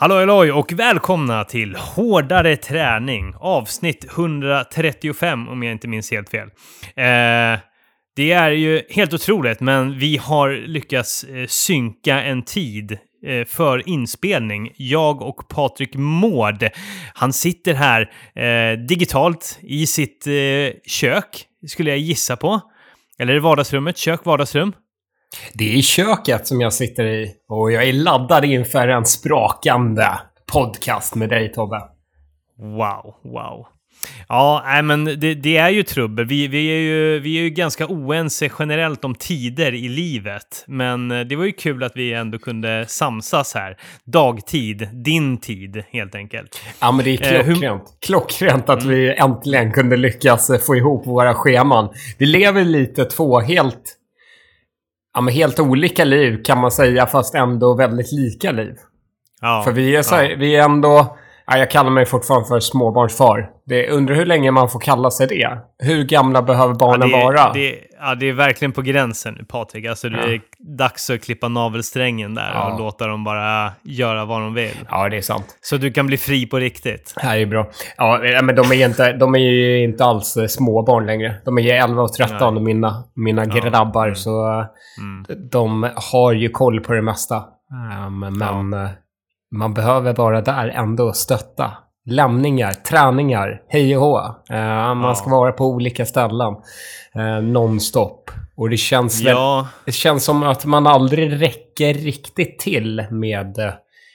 Hallå halloj och välkomna till Hårdare träning avsnitt 135 om jag inte minns helt fel. Eh, det är ju helt otroligt, men vi har lyckats eh, synka en tid eh, för inspelning. Jag och Patrik Mård. Han sitter här eh, digitalt i sitt eh, kök, skulle jag gissa på. Eller vardagsrummet, kök, vardagsrum. Det är i köket som jag sitter i och jag är laddad inför en sprakande podcast med dig Tobbe. Wow, wow. Ja, nej, men det, det, är ju trubbel. Vi, vi, är ju, vi är ju ganska oense generellt om tider i livet. Men eh, det var ju kul att vi ändå kunde samsas här. Dagtid, din tid helt enkelt. Ja, men det är klockrent. Eh, hur... Klockrent att mm. vi äntligen kunde lyckas få ihop våra scheman. Vi lever lite två helt ja, men helt olika liv kan man säga, fast ändå väldigt lika liv. Ja, för vi är, så här, ja. vi är ändå... Ja, jag kallar mig fortfarande för småbarnsfar. Det, undrar hur länge man får kalla sig det. Hur gamla behöver barnen ja, det, vara? Det, ja, det är verkligen på gränsen nu, Patrik. Alltså, det är dags att klippa navelsträngen där och låta dem bara göra vad de vill. Ja, det är sant. Så du kan bli fri på riktigt. Det här är bra. Ja, men de är, inte, de är ju inte alls eh, småbarn längre. De är 11 och 13, Nej. mina, mina grabbar. Mm. Så mm. de har ju koll på det mesta. Um, men man behöver vara där ändå och stötta. Lämningar, träningar, hej och hå. Uh, man ska vara på olika ställen uh, nonstop. Och det känns, ja. väl, det känns som att man aldrig räcker riktigt till med uh,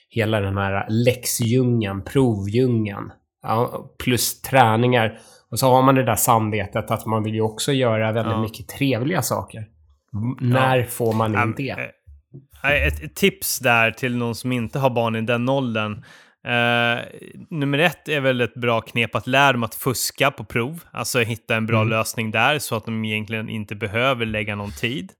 hela den här läxdjungeln, provdjungeln. Ja, plus träningar. Och så har man det där samvetet att man vill ju också göra väldigt ja. mycket trevliga saker. När får man in det? Ett, ett, tips där till någon som inte har barn i den åldern. Uh, nummer ett är väl ett bra knep att lära dem att fuska på prov. Alltså hitta en bra mm. lösning där så att de egentligen inte behöver lägga någon tid.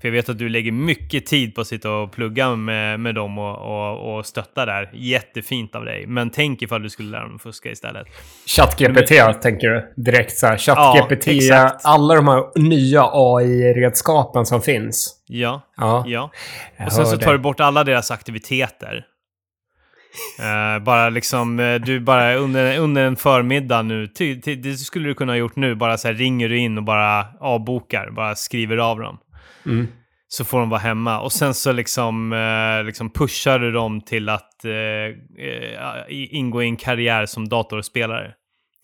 För jag vet att du lägger mycket tid på att sitta och plugga med, med dem och, och, och stötta där. Jättefint av dig. Men tänk ifall du skulle lära dem att fuska istället. ChatGPT Men, tänker du? Direkt så här. ChatGPT, ja, alla de här nya AI-redskapen som finns. Ja, ja. ja. Och sen så tar du bort alla deras aktiviteter. Uh, bara liksom, uh, du bara under, under en förmiddag nu, ty, ty, det skulle du kunna ha gjort nu, bara så här ringer du in och bara avbokar, bara skriver av dem. Mm. Så får de vara hemma. Och sen så liksom, uh, liksom pushar du dem till att ingå i en karriär som datorspelare.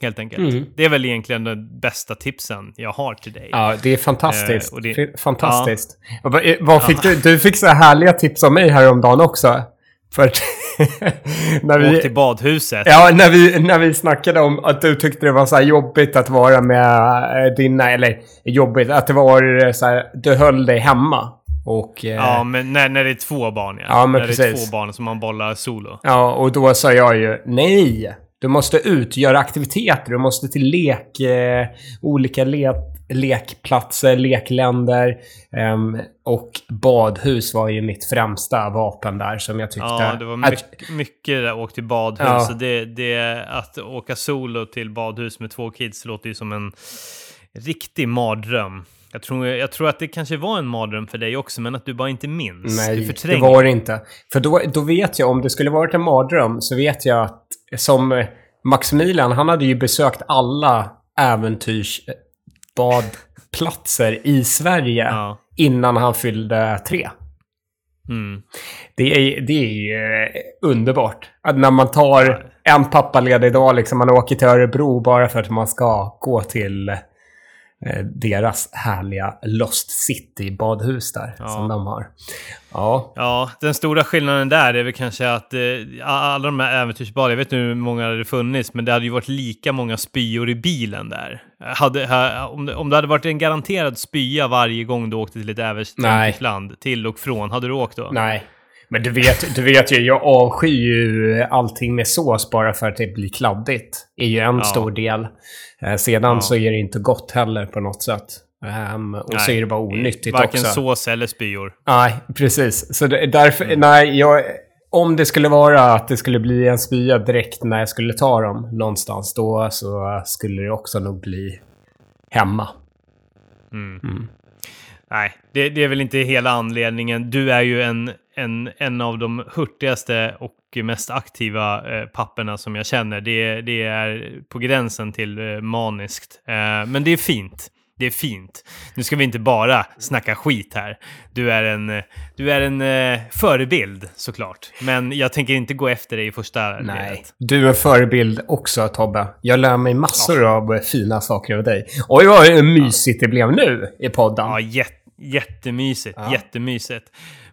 Helt enkelt. Mm. Det är väl egentligen de bästa tipsen jag har till dig. Ja, det är fantastiskt. Det, fantastiskt. Ja. Vad, vad fick ja. du? Du fick så härliga tips av mig häromdagen också. För när vi... Åk till badhuset. Ja, när vi, när vi snackade om att du tyckte det var så jobbigt att vara med eh, dina, eller jobbigt, att det var så här, du höll dig hemma. Och, eh, ja, men när, när det är två barn ja. ja men när precis. det är två barn som man bollar solo. Ja, och då sa jag ju nej. Du måste ut, göra aktiviteter, du måste till lek, eh, olika le lekplatser, lekländer. Um, och badhus var ju mitt främsta vapen där som jag tyckte... Ja, det var mycket, att, mycket där, åk till badhus. Ja. Så det, det, att åka solo till badhus med två kids låter ju som en riktig mardröm. Jag tror, jag tror att det kanske var en mardröm för dig också, men att du bara inte minns. Nej, det var det inte. För då, då vet jag, om det skulle varit en mardröm, så vet jag att som Maximilian, han hade ju besökt alla äventyrsbadplatser i Sverige ja. innan han fyllde tre. Mm. Det är, det är eh, underbart. Att när man tar en pappaledig dag, liksom, man åker till Örebro bara för att man ska gå till Eh, deras härliga Lost City badhus där ja. som de har. Ja. ja, den stora skillnaden där är väl kanske att eh, alla de här äventyrsbad, jag vet inte hur många det funnits, men det hade ju varit lika många spyor i bilen där. Hade, ha, om, det, om det hade varit en garanterad spya varje gång du åkte till ett äventyrsland, till och från, hade du åkt då? Nej. Men du vet, du vet ju, jag avskyr ju allting med sås bara för att det blir kladdigt. är ju en ja. stor del. Eh, sedan ja. så är det inte gott heller på något sätt. Um, och nej, så är det bara onyttigt varken också. Varken sås eller spyor. Nej, precis. Så det, därför, mm. nej, jag, om det skulle vara att det skulle bli en spya direkt när jag skulle ta dem någonstans, då så skulle det också nog bli hemma. Mm. Mm. Nej, det, det, är väl inte hela anledningen. Du är ju en, en, en av de hurtigaste och mest aktiva eh, papperna som jag känner. Det, det är på gränsen till eh, maniskt. Eh, men det är fint. Det är fint. Nu ska vi inte bara snacka skit här. Du är en, du är en eh, förebild såklart. Men jag tänker inte gå efter dig i första Nej. ledet. Du är en förebild också Tobbe. Jag lär mig massor av eh, fina saker av dig. Oj vad mysigt det blev nu i podden. Ja, jät jättemysigt. Ja. Jättemysigt.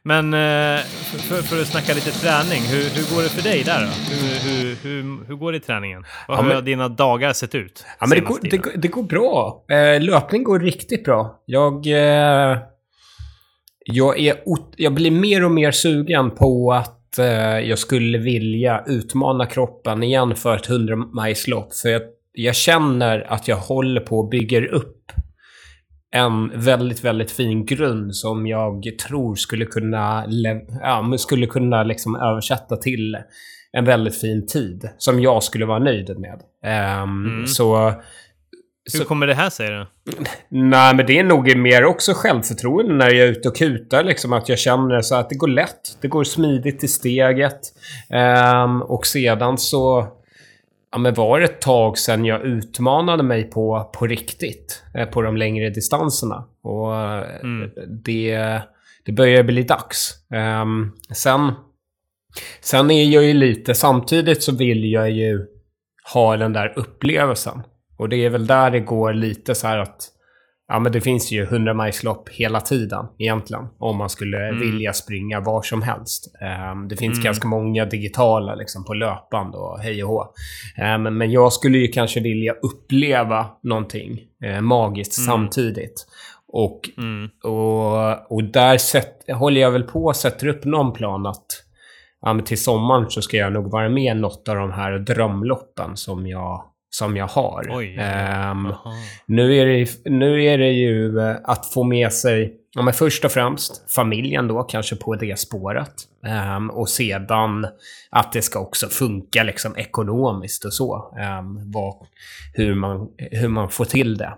Men eh, för, för att snacka lite träning, hur, hur går det för dig där då? Hur, hur, hur, hur går det i träningen? Vad Ja, har men- dina dagar sett ut? Ja, men det, går, det, går- det går bra. Eh, löpning går riktigt bra. Jag... Eh, jag, är, jag blir mer och mer sugen på att eh, jag skulle vilja utmana kroppen igen för ett 100 majslopp. För jag, jag känner att jag håller på och bygger upp en väldigt, väldigt fin grund som jag tror skulle kunna, ja, skulle kunna liksom översätta till en väldigt fin tid som jag skulle vara nöjd med. Ehm, Mm. Så Hur så- kommer det här sig då? Nej, men det är nog mer också självförtroende när jag är ute och kutar. Liksom, att jag känner så att det går lätt. Det går smidigt i steget. Ehm, och sedan så ja, men var ett tag sedan jag utmanade mig på, på riktigt. eh, På de längre distanserna. Och Mm. det, det börjar bli dags. Ehm, sen, sen är jag ju lite... Samtidigt så vill jag ju ha den där upplevelsen. Och det är väl där det går lite så här att Ja, men det finns ju 100 majslopp hela tiden egentligen. Om man skulle Mm. vilja springa var som helst. Ehm, det finns Mm. ganska många digitala liksom, på löpband och hej och hå. Ehm, men, jag skulle ju kanske vilja uppleva någonting eh, magiskt Mm. samtidigt. Och, Mm. och, och där sätt, håller jag väl på och sätter upp någon plan att ja, men till sommaren så ska jag nog vara med i något av de här drömloppen som jag, som jag har. Oj. Aha. nu är, det, nu är det ju eh, att få med sig, ja, men först och främst familjen då, kanske på det spåret. Ehm, och sedan att det ska också funka liksom ekonomiskt och så. Um, vad, hur, man, hur man får till det.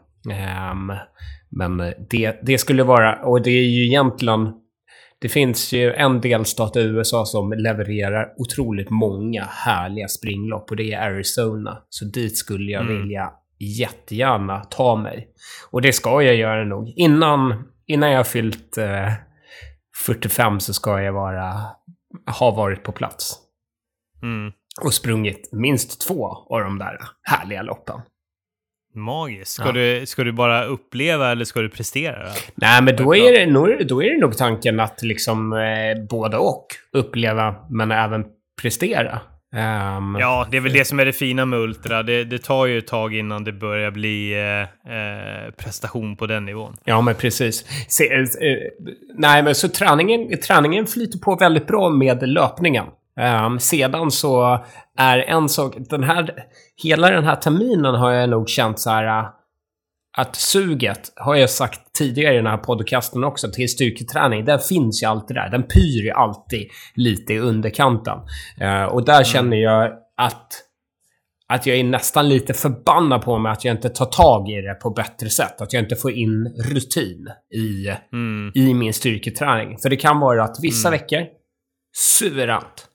Men det, det skulle vara, och det är ju egentligen det finns ju en delstat i USA som levererar otroligt många härliga springlopp och det är Arizona. Så dit skulle jag Mm. vilja jättegärna ta mig. Och det ska jag göra nog. Innan, innan jag fyllt eh, 45 så ska jag vara, ha varit på plats. Mm. Och sprungit minst två av de där härliga loppen. Magiskt. Ska, Ja. du, ska du bara uppleva eller ska du prestera? Då? Nej, men då är, det, nog- då är det nog tanken att liksom eh, både och uppleva, men även prestera. Ehm, Ja, det är väl det som är det fina med Ultra. Det, det tar ju ett tag innan det börjar bli eh, eh, prestation på den nivån. Ja, men precis. Se, eh, eh, nej, men så träningen, träningen flyter på väldigt bra med löpningen. Ehm, sedan så är en sak, den här, hela den här terminen har jag nog känt så här eh, att suget, har jag sagt tidigare i den här podcasten också, till styrketräning, den finns ju alltid där. Den pyr ju alltid lite i underkanten. Eh, och där känner jag att att jag är nästan lite förbannad på mig att jag inte tar tag i det på bättre sätt. Att jag inte får in rutin i, Mm. i min styrketräning. För det kan vara att vissa Mm. veckor, suveränt.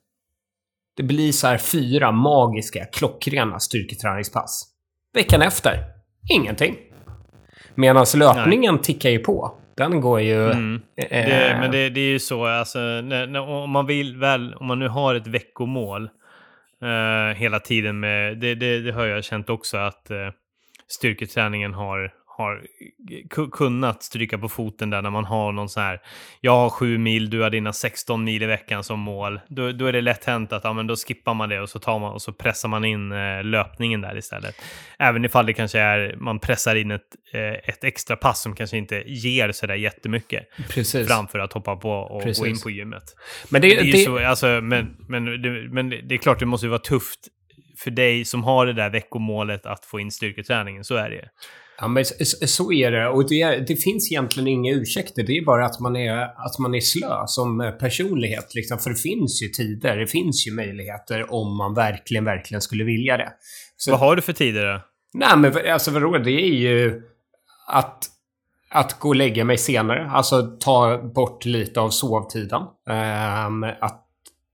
Det blir så här fyra magiska, klockrena styrketräningspass. Veckan efter, ingenting. Medan löpningen tickar ju på. Den går ju... Mm. eh, Det, men det, det är ju så, alltså, när, när, om man vill väl, om man nu har ett veckomål eh, hela tiden med, det, det, det har jag känt också att eh, styrketräningen har, har ku- kunnat stryka på foten där när man har någon sån här, jag har sju mil, du har dina 16 mil i veckan som mål. Då, då är det lätt hänt att ja, men då skippar man det och så, tar man, och så pressar man in eh, löpningen där istället. Även ifall det kanske är, man pressar in ett, eh, ett extra pass som kanske inte ger sådär jättemycket Precis. framför att hoppa på och gå Precis. in på gymmet. Men det, Det är det, så, alltså, men, men, det, men det är klart det måste ju vara tufft för dig som har det där veckomålet att få in styrketräningen. Så är det. Ja, men så, är det. Och det, det finns egentligen inga ursäkter. Det är bara att man är, att man är slö som eh, personlighet. Liksom. För det finns ju tider, det finns ju möjligheter om man verkligen, verkligen skulle vilja det. Så, Vad har du för tider då? Nej, men alltså vadå? Det är ju att... att gå och lägga mig senare. Alltså ta bort lite av sovtiden. Um, att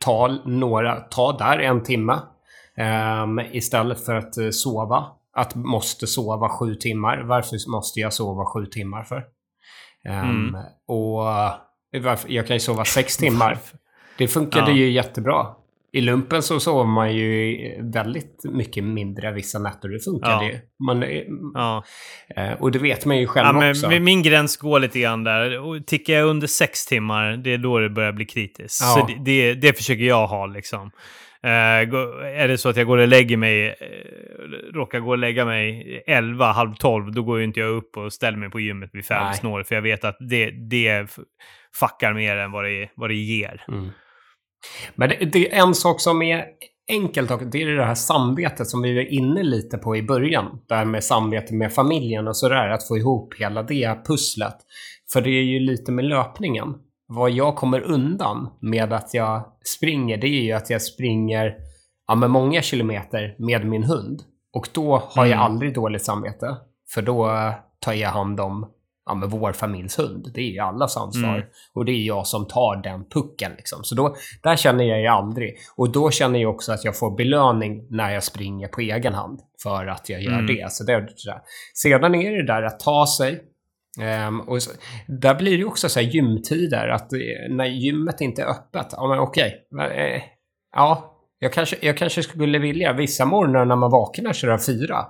ta några, ta där en timme. Um, istället för att uh, sova. Att måste sova sju timmar. Varför måste jag sova sju timmar för? Um, mm. Och varför, jag kan ju sova sex timmar. Det funkade ja. ju jättebra. I lumpen så sover man ju väldigt mycket mindre vissa nätter. Det funkar ja. ju. Man, ja. Eh, och det vet man ju själv ja, också. Min gräns går lite grann där. Och tickar jag under sex timmar, det är då det börjar bli kritiskt. Så det, det, det, försöker jag ha liksom. Uh, är det så att jag går och lägger mig, uh, råkar gå och lägga mig 11, halv 12, då går ju inte jag upp och ställer mig på gymmet vid fem snår. För jag vet att det, det fuckar mer än vad det, vad det ger. Mm. Men det, det, är en sak som är enkelt och det är det här samvetet som vi var inne lite på i början. Det här med samvete med familjen och sådär. Att få ihop hela det pusslet. För det är ju lite med löpningen. Vad jag kommer undan med att jag springer, det är ju att jag springer ja, med många kilometer med min hund. Och då har jag mm. aldrig dåligt samvete. För då tar jag hand om ja, men vår familjs hund. Det är ju allas ansvar. Mm. Och det är jag som tar den pucken. Liksom. Så då, där känner jag ju aldrig. Och då känner jag också att jag får belöning när jag springer på egen hand. För att jag gör mm. det. Så det, det Sedan är det där att ta sig. Um, och så, där blir det också så här gymtider. Att eh, när gymmet inte är öppet. Ja, men okej. Okay. Eh, ja, jag kanske, jag kanske skulle vilja. Vissa morgnar när man vaknar så är fyra.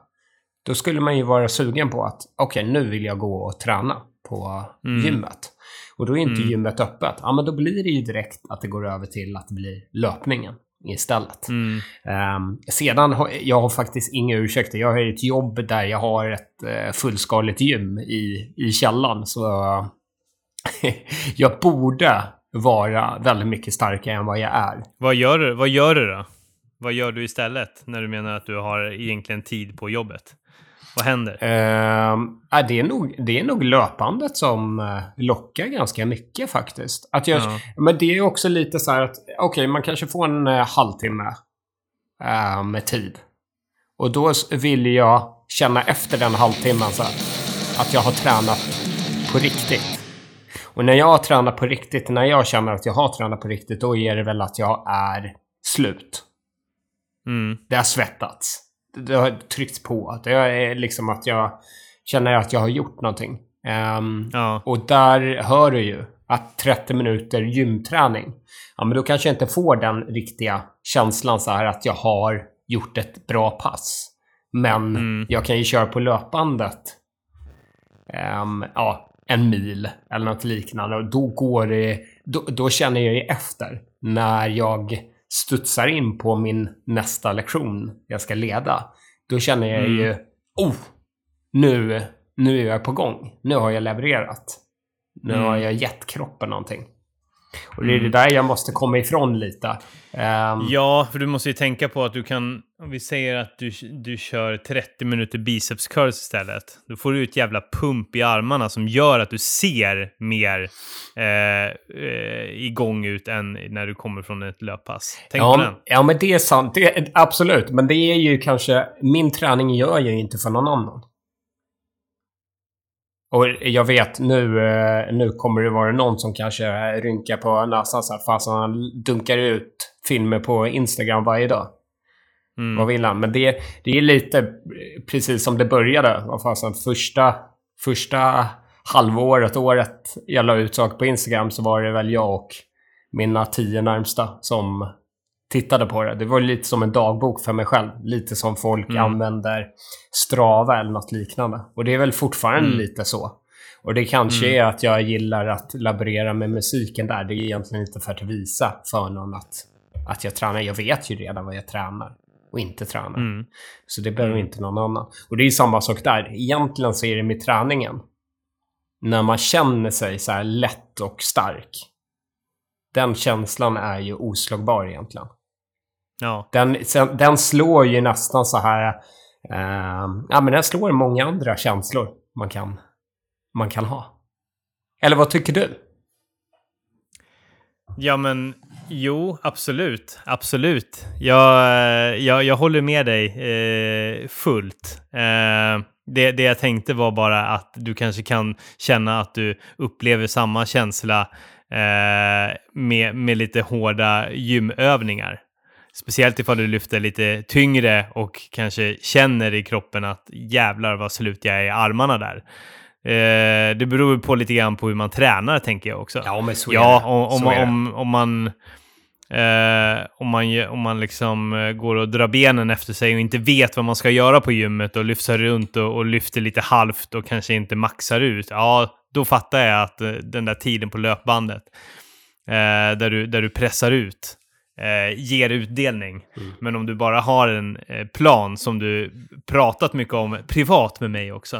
Då skulle man ju vara sugen på att okej, okay, nu vill jag gå och träna på mm. gymmet. Och då är inte mm. gymmet öppet. Ja, men då blir det ju direkt att det går över till att det blir löpningen istället. Mm. Um, sedan har jag har faktiskt inga ursäkter. Jag har ett jobb där jag har ett uh, fullskaligt gym i, i källan. Så jag borde vara väldigt mycket starkare än vad jag är. Vad gör vad gör du då? Vad gör du istället när du menar att du har egentligen tid på jobbet? Vad händer? Uh, det, är nog, det är nog löpandet som uh, lockar ganska mycket faktiskt. Att jag, ja. Men det är också lite så här att okej, okay, man kanske får en uh, halvtimme uh, med tid. Och då vill jag känna efter den halvtimmen så här, att jag har tränat på riktigt. Och när jag har tränat på riktigt, när jag känner att jag har tränat på riktigt, då är det väl att jag är slut. Mm. Det har svettats det har tryckts på. Det är liksom att jag känner att jag har gjort någonting. Um, ja. Och där hör du ju att 30 minuter gymträning, ja men då kanske jag inte får den riktiga känslan så här att jag har gjort ett bra pass. Men mm. jag kan ju köra på löpbandet, um, ja, en mil eller något liknande. Och då går det, då, då känner jag ju efter när jag studsar in på min nästa lektion jag ska leda, då känner jag mm. ju, oh, nu, nu är jag på gång. Nu har jag levererat. Nu mm. har jag gett kroppen någonting. Och det är det mm. där jag måste komma ifrån lite. Um, ja, för du måste ju tänka på att du kan, om vi säger att du, du kör 30 minuter biceps curls istället. Då får du ett jävla pump i armarna som gör att du ser mer eh, eh, igång ut än när du kommer från ett löppass. Tänk ja, på den. Ja, men det är sant. Det, absolut. Men det är ju kanske, min träning gör jag ju inte för någon annan. Och jag vet nu, eh, nu kommer det vara någon som kanske rynkar på näsan så här, fast han dunkar ut filmer på Instagram varje dag. Mm. Vad vill han? Men det, det är lite precis som det började. Vad fasen, första, första halvåret, året jag la ut saker på Instagram så var det väl jag och mina tio närmsta som tittade på det. Det var lite som en dagbok för mig själv. Lite som folk mm. använder Strava eller något liknande. Och det är väl fortfarande mm. lite så. Och det kanske mm. är att jag gillar att laborera med musiken där. Det är egentligen inte för att visa för någon att, att jag tränar. Jag vet ju redan vad jag tränar och inte tränar. Mm. Så det behöver mm. inte någon annan. Och det är samma sak där. Egentligen så är det med träningen. När man känner sig så här lätt och stark. Den känslan är ju oslagbar egentligen. Ja. Den, den slår ju nästan så här... Uh, ja, men den slår många andra känslor man kan, man kan ha. Eller vad tycker du? Ja, men jo, absolut. Absolut. Jag, jag, jag håller med dig eh, fullt. Eh, Det, det jag tänkte var bara att du kanske kan känna att du upplever samma känsla eh, med, med lite hårda gymövningar. Speciellt ifall du lyfter lite tyngre och kanske känner i kroppen att jävlar vad slut jag är i armarna där. Eh, det beror på lite grann på hur man tränar, tänker jag också. Ja, men så ja, är det. om, om, Så är det. om, om man... Eh, om, man, om man liksom eh, går och drar benen efter sig och inte vet vad man ska göra på gymmet och lyfter runt och, och lyfter lite halvt och kanske inte maxar ut. Ja, då fattar jag att eh, den där tiden på löpbandet eh, där, du, där du pressar ut eh, ger utdelning. Men om du bara har en eh, plan som du pratat mycket om privat med mig också.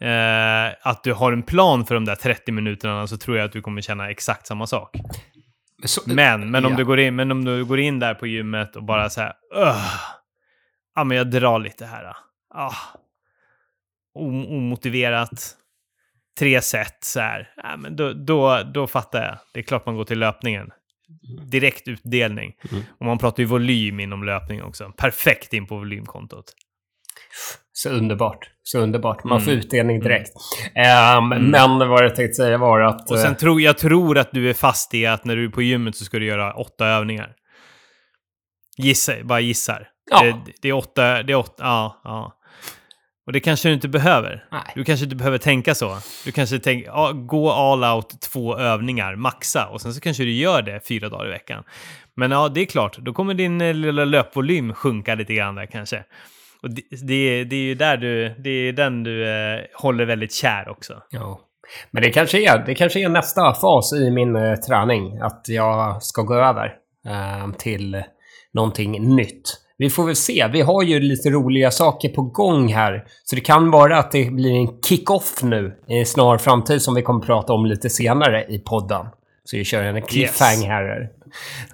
Eh, att du har en plan för de där 30 minuterna så tror jag att du kommer känna exakt samma sak. Så, Men, men, om, ja. du går in, men om du går in där på gymmet och bara så här, "Ugh, ja men jag drar lite här. Ah, om, omotiverat, tre set så här. Ja, men då, då, då fattar jag. Det är klart man går till löpningen. Direkt utdelning. Mm. Och man pratar ju volym inom löpning också. Perfekt in på volymkontot. Så underbart. Så underbart. Man får Mm. utdelning direkt. Ehm, Men vad jag tänkte säga var att... Och sen eh, tror jag tror att du är fast i att när du är på gymmet så ska du göra åtta övningar. Gissa, bara gissar. Ja. Det, det är åtta, det är åtta, ja, ja. Och det kanske du inte behöver. Nej. Du kanske inte behöver tänka så. Du kanske tänker, gå all out två övningar, maxa. Och sen så kanske du gör det fyra dagar i veckan. Men ja, det är klart, då kommer din eh, lilla löpvolym sjunka lite grann där kanske. Och det, det, det är ju där du, det är den du eh, håller väldigt kär också. Ja. Men det kanske, är, det kanske är nästa fas i min eh, träning. Att jag ska gå över eh, till någonting nytt. Vi får väl se. Vi har ju lite roliga saker på gång här. Så det kan vara att det blir en kick-off nu i en snar framtid som vi kommer prata om lite senare i podden. Så vi kör en cliffhanger här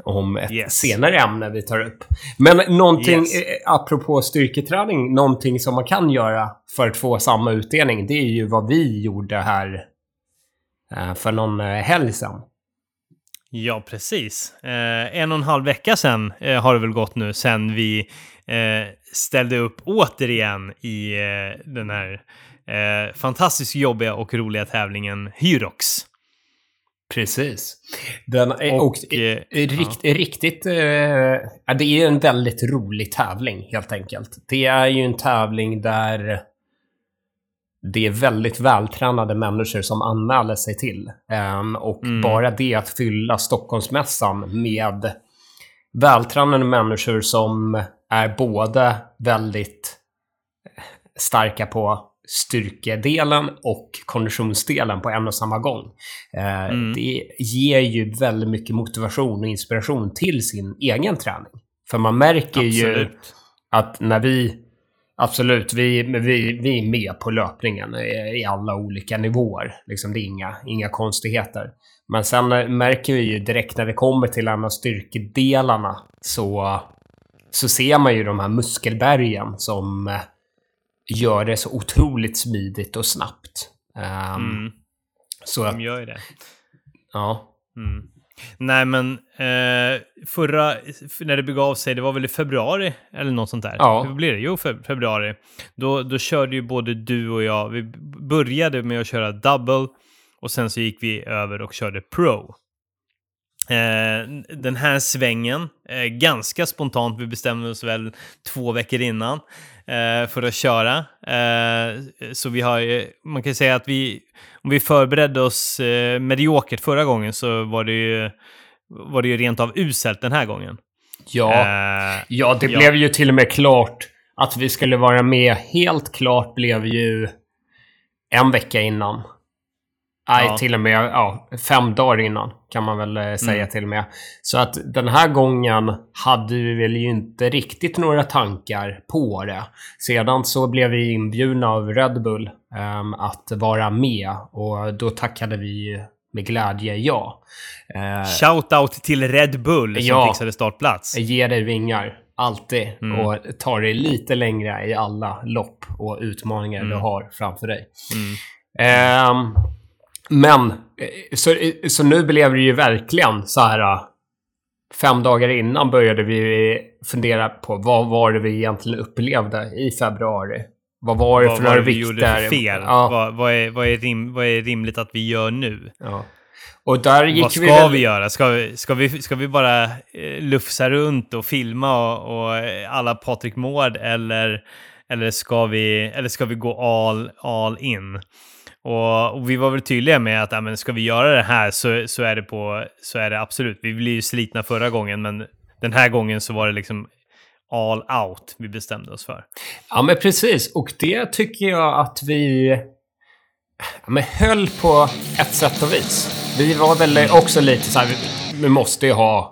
om ett Yes. senare ämne vi tar upp. Men någonting, Yes. eh, apropå styrketräning, någonting som man kan göra för att få samma utdelning, det är ju vad vi gjorde här eh, för någon eh, helg sedan. Ja, precis. Eh, en och en halv vecka sedan eh, har det väl gått nu sen vi eh, ställde upp återigen i eh, den här eh, fantastiskt jobbiga och roliga tävlingen Hyrox. Precis. Den, och, Och, och eh, rikt, riktigt... Ja, det är en väldigt rolig tävling, helt enkelt. Det är ju en tävling där det är väldigt vältränade människor som anmäler sig till. Ehm, och Mm. bara det att fylla Stockholmsmässan med vältränade människor som är både väldigt starka på styrkedelen och konditionsdelen på en och samma gång. Eh, Mm. Det ger ju väldigt mycket motivation och inspiration till sin egen träning. För man märker ju Absolut. att när vi... Absolut, vi, vi, vi är med på löpningen i alla olika nivåer. Liksom, det är inga, inga konstigheter. Men sen eh, märker vi ju direkt när det kommer till en av styrkedelarna så, så ser man ju de här muskelbergen som eh, gör det så otroligt smidigt och snabbt. Ehm, Mm, Så de gör ju det. ja. Mm. Nej, men eh, förra, när det begav sig, det var väl i februari eller något sånt där? Ja. Hur blir det? Jo, fe februari. Då, då körde ju både du och jag, vi började med att köra double och sen så gick vi över och körde pro. Eh, den här svängen, ganska spontant, vi bestämde oss väl två veckor innan eh, för att köra. Eh, så vi har, man kan säga att vi, om vi förberedde oss eh, mediokert förra gången så var det ju, var det ju rent av uselt den här gången. Ja. Eh, Ja, det Ja. blev ju till och med klart att vi skulle vara med. Helt klart blev ju en vecka innan. Nej, Ja. till och med ja, fem dagar innan kan man väl eh, säga Mm. till och med. Så att den här gången hade vi väl ju inte riktigt några tankar på det. Sedan så blev vi inbjudna av Red Bull ehm, att vara med och då tackade vi med glädje ja. Eh, Shoutout till Red Bull som Ja. fixade startplats. Ge dig vingar. Alltid. Mm. Och ta dig lite längre i alla lopp och utmaningar du Mm. har framför dig. Mm. Men, eh, så, så nu blev det ju verkligen så här. eh, Fem dagar innan började vi fundera på vad var det vi egentligen upplevde i februari. vad var det vad, för vad några vi gjorde för fel. Ja, Vad, vad, är, vad, är rim, vad är rimligt att vi gör nu? ja. Och där gick Vad ska vi, vi, väl- göra? Ska vi, ska, vi, ska vi bara eh, lufsa runt och filma och, och eh, alla Patrik Mård eller, eller, ska vi, eller ska vi gå all, all in? Och, och vi var väl tydliga med att men ska vi göra det här så, så, är det på, så är det absolut. Vi blev ju slitna förra gången, men den här gången så var det liksom all out vi bestämde oss för. Ja, men precis. Och det tycker jag att vi ja, men höll på ett sätt och vis. Vi var väl också lite så här, vi- vi måste ju ha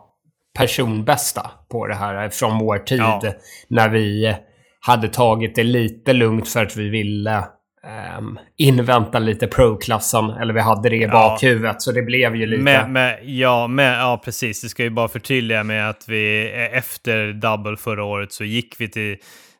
personbästa på det här från vår tid. Ja. När vi hade tagit det lite lugnt för att vi ville ehm, invänta lite pro-klassen. Eller vi hade det i Ja. bakhuvudet. Så det blev ju lite... Med, med, ja, med, ja, precis. Det ska ju bara förtydliga med att vi eh, efter Double förra året så gick vi till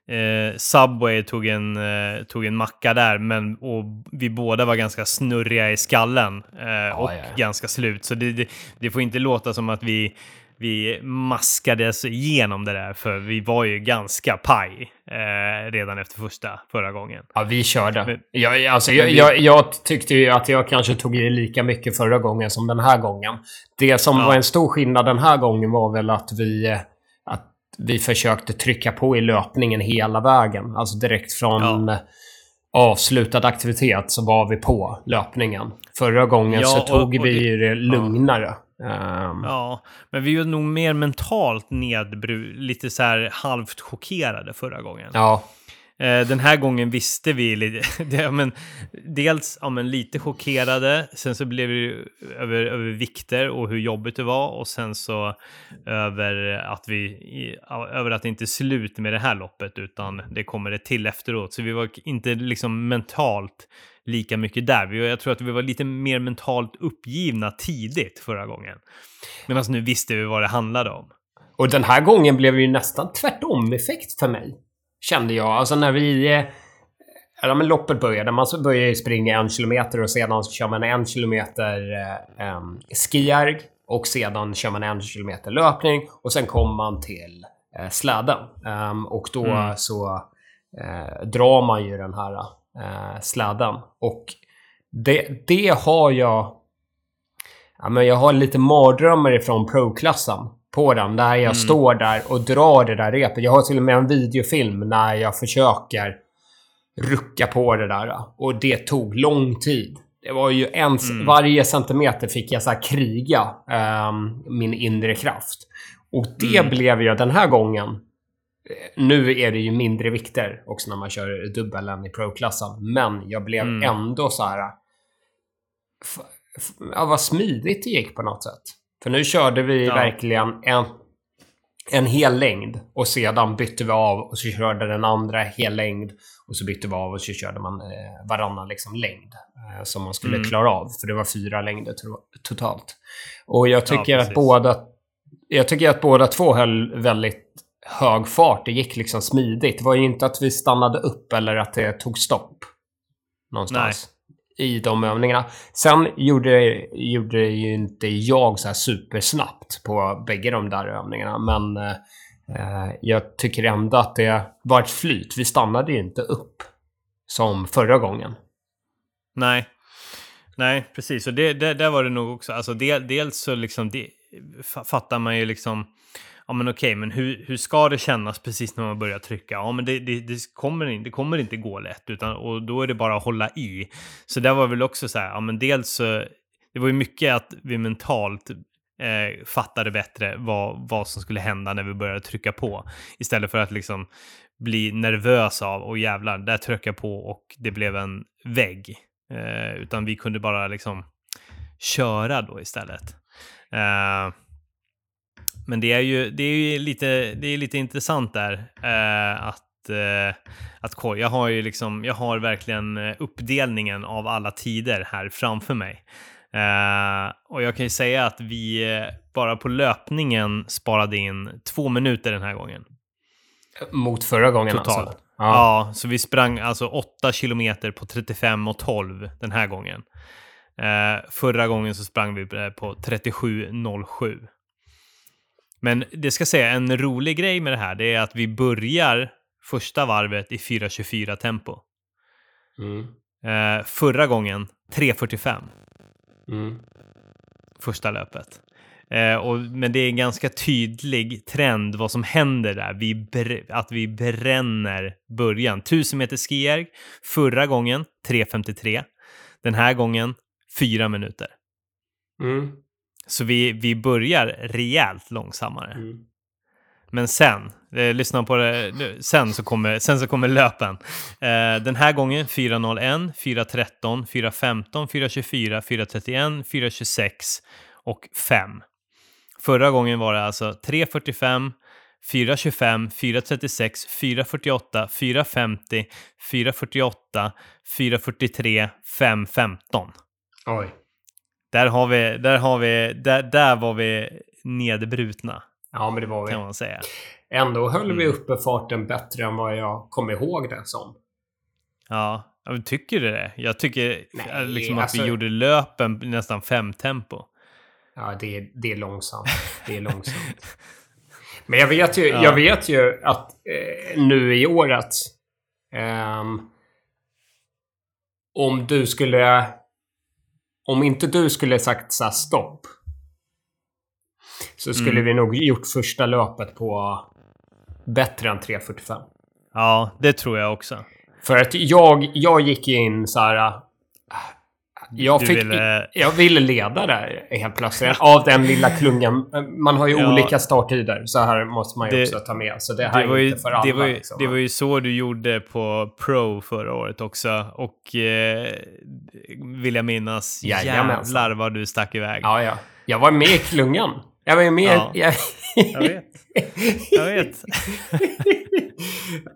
eh, Subway, tog en, eh, tog en macka där, men och vi båda var ganska snurriga i skallen eh, och ja. ganska slut. Så det, det, det får inte låta som att vi vi maskades igenom det där, för vi var ju ganska paj eh, redan efter första förra gången. Ja, vi körde. Men- jag, alltså, jag, vi- jag, jag tyckte ju att jag kanske tog i lika mycket förra gången som den här gången. Det som Ja. var en stor skillnad den här gången var väl att vi, att vi försökte trycka på i löpningen hela vägen. Alltså direkt från Ja. avslutad aktivitet så var vi på löpningen. Förra gången Ja, så och- tog och vi det- det lugnare. Ehm, Ja, men vi var nog mer mentalt nedbru... Lite så här halvt chockerade förra gången. ja. Eh, den här gången visste vi lite... det, men, dels ja, men lite chockerade, sen så blev vi över, över vikter och hur jobbigt det var och sen så över att vi... Över att det inte är slut med det här loppet utan det kommer det till efteråt. Så vi var inte liksom mentalt lika mycket där. Vi, jag tror att vi var lite mer mentalt uppgivna tidigt förra gången. Medan nu visste vi vad det handlade om. Och den här gången blev det ju nästan tvärtom-effekt för mig. Kände jag. Alltså när vi... eh, Ja, men loppet började. Man börjar ju springa en kilometer och sedan så kör man en kilometer eh, um, skijärg. Och sedan kör man en kilometer löpning. Och sen kommer man till eh, släden. Ehm, och då Mm. så eh, drar man ju den här eh, släden. Och det, det har jag... Ja, men jag har lite mardrömmar ifrån pro-klassen på den. Där jag Mm. står där och drar det där repet. Jag har till och med en videofilm när jag försöker rucka på det där. Och det tog lång tid. Det var ju en... Mm. Varje centimeter fick jag så kriga ehm, min inre kraft. Och det Mm. blev jag den här gången. Eh, Nu är det ju mindre vikter också när man kör dubbelen i pro-klassen. Men jag blev Mm. ändå så här... Ja, vad smidigt det gick på något sätt. För nu körde vi Ja. verkligen en, en hel längd och sedan bytte vi av och så körde den andra hel längd och så bytte vi av och så körde man eh, varannan liksom längd eh, som man skulle Mm. klara av. För det var fyra längder to- totalt. Och jag tycker att precis. båda jag tycker att båda två höll väldigt hög fart. Det gick liksom smidigt. Det var ju inte att vi stannade upp eller att det tog stopp. Någonstans. I de övningarna. Sen gjorde, gjorde ju inte jag så här supersnabbt på bägge de där övningarna. Men eh, jag tycker ändå att det var ett flyt. Vi stannade ju inte upp. Som förra gången. Nej. Nej, precis. Och det, det, där var det nog också. Alltså del, dels så liksom det, fa- fattar man ju liksom. Ja men okej, men hur, hur ska det kännas precis när man börjar trycka? Ja men det, det, det, kommer, inte, det kommer inte gå lätt utan, och då är det bara att hålla i. Så där var väl också så här, ja men dels så, det var ju mycket att vi mentalt eh, fattade bättre vad, vad som skulle hända när vi började trycka på. Istället för att liksom bli nervös av, och jävlar, där tryckte jag på och det blev en vägg. Eh, utan vi kunde bara liksom köra då istället. Eh, men det är ju, det är ju lite, det är lite intressant där eh, att, eh, att jag har ju liksom, jag har verkligen eh, uppdelningen av alla tider här framför mig. Eh, och jag kan ju säga att vi bara på löpningen sparade in två minuter den här gången. Mot förra gången Totalt. alltså. Ja. så vi sprang alltså 8 kilometer på 35 och 12 den här gången. Förra gången så sprang vi på 37.07. Men det ska säga, en rolig grej med det här, det är att vi börjar första varvet i 4.24 tempo. Mm. Eh, förra gången 3.45, Mm. första löpet. Eh, och, men det är en ganska tydlig trend vad som händer där. Vi att vi bränner början. 1000 meter skijärg, förra gången 3.53. Den här gången 4 minuter. Mm. Så vi, vi börjar rejält långsammare. Mm. Men sen, eh, lyssna på det, nu, sen så kommer, sen så kommer löpen. Eh, den här gången 4.01, 4.13, 4.15, 4.24, 4.31, 4.26 och 5. Förra gången var det alltså 3.45, 4.25, 4.36, 4.48, 4.50, 4.48, 4.43, 5.15. Oj. Där har vi, där har vi, där, där var vi nedbrutna Ja, men det var kan vi. man säga. Ändå höll vi Mm. uppe farten bättre än vad jag kommer ihåg det som. Ja, tycker du det? Jag tycker Nej, eh, liksom att alltså- vi gjorde löpen nästan fem tempo. Ja, det är, det är långsamt. Det är långsamt. Men jag vet ju, Ja. jag vet ju att eh, nu i året... ehm, om du skulle... Om inte du skulle sagt så stopp. Så skulle Mm. vi nog gjort första löpet på bättre än 3.45. Ja, det tror jag också. För att jag, jag gick in så här... Jag, fick, ville- jag ville leda där helt plötsligt. Av den lilla klungan. Man har ju Ja. olika starttider. Så här måste man ju Det- också ta med. Så det här Det var, är ju, inte för alla. det, var ju, liksom. det var ju så du gjorde på Pro förra året också. Och eh, vill jag minnas, Jajamensan. jävlar vad du stack iväg. Ja, ja. Jag var med i klungan. Jag var ju med... Ja. Jag... Jag vet. Jag vet.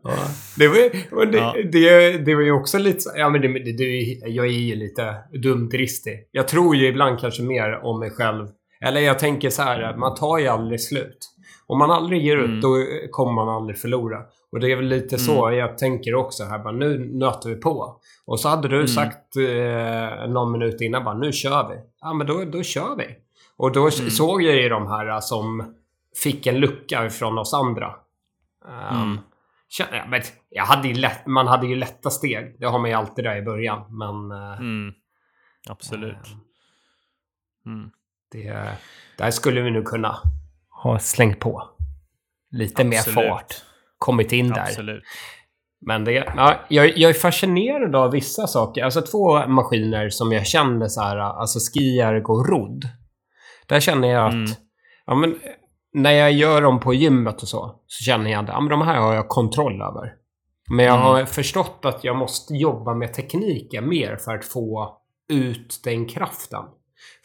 Ja. Det, var, det, Ja. det, det var ju också lite så, Ja, men det, det, det, jag är ju lite dumdristig. Jag tror ju ibland kanske mer om mig själv. Eller jag tänker så här, man tar ju aldrig slut. Om man aldrig ger upp, Mm. då kommer man aldrig förlora. Och det är väl lite så jag tänker också här. Bara, nu nöter vi på. Och så hade du Mm. sagt eh, någon minut innan bara, nu kör vi. Ja, men då, då kör vi. Och då Mm. såg jag ju de här som fick en lucka från oss andra. Um, Mm. känner jag, men jag hade ju lätt, man hade ju lätta steg. Det har man ju alltid där i början. Men eh, Mm. Absolut. eh, Mm. det, där skulle vi nu kunna ha slängt på. Lite mer Absolut. fart. Kommit in där. Absolut. Men det, ja, jag, jag är fascinerad av vissa saker. Alltså två maskiner som jag kände så här, alltså skierg och rodd. Där känner jag att, Mm. ja men, när jag gör dem på gymmet och så, så känner jag att men de här har jag kontroll över. Men jag Mm. har förstått att jag måste jobba med tekniken mer för att få ut den kraften.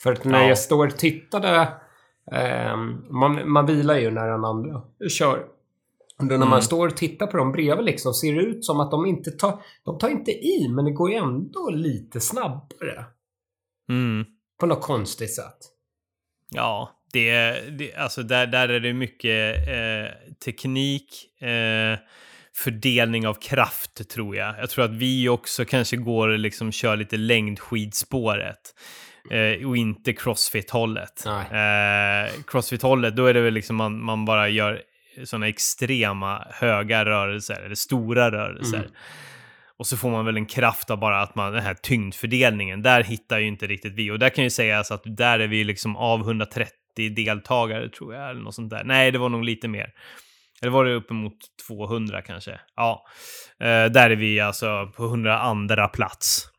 För att när Ja. jag står och tittade, ehm, man, man vilar ju när den andra kör. Då när man Mm. står och tittar på dem bredvid liksom, ser det ut som att de inte tar... De tar inte i, men det går ju ändå lite snabbare. Mm. På något konstigt sätt. Ja, det, det, alltså där, där är det mycket eh, teknik, eh, fördelning av kraft tror jag. Jag tror att vi också kanske går och liksom kör lite längdskidspåret. Eh, och inte crossfit-hållet. Eh, crossfit-hållet, då är det väl liksom man, man bara gör sådana extrema höga rörelser, eller stora rörelser. Mm. Och så får man väl en kraft av bara att man, den här tyngdfördelningen, där hittar ju inte riktigt vi. Och där kan ju sägas att där är vi liksom av 130 deltagare tror jag, eller något sånt där. Nej, det var nog lite mer. Eller var det uppemot 200 kanske? Ja, eh, där är vi alltså på 102 plats.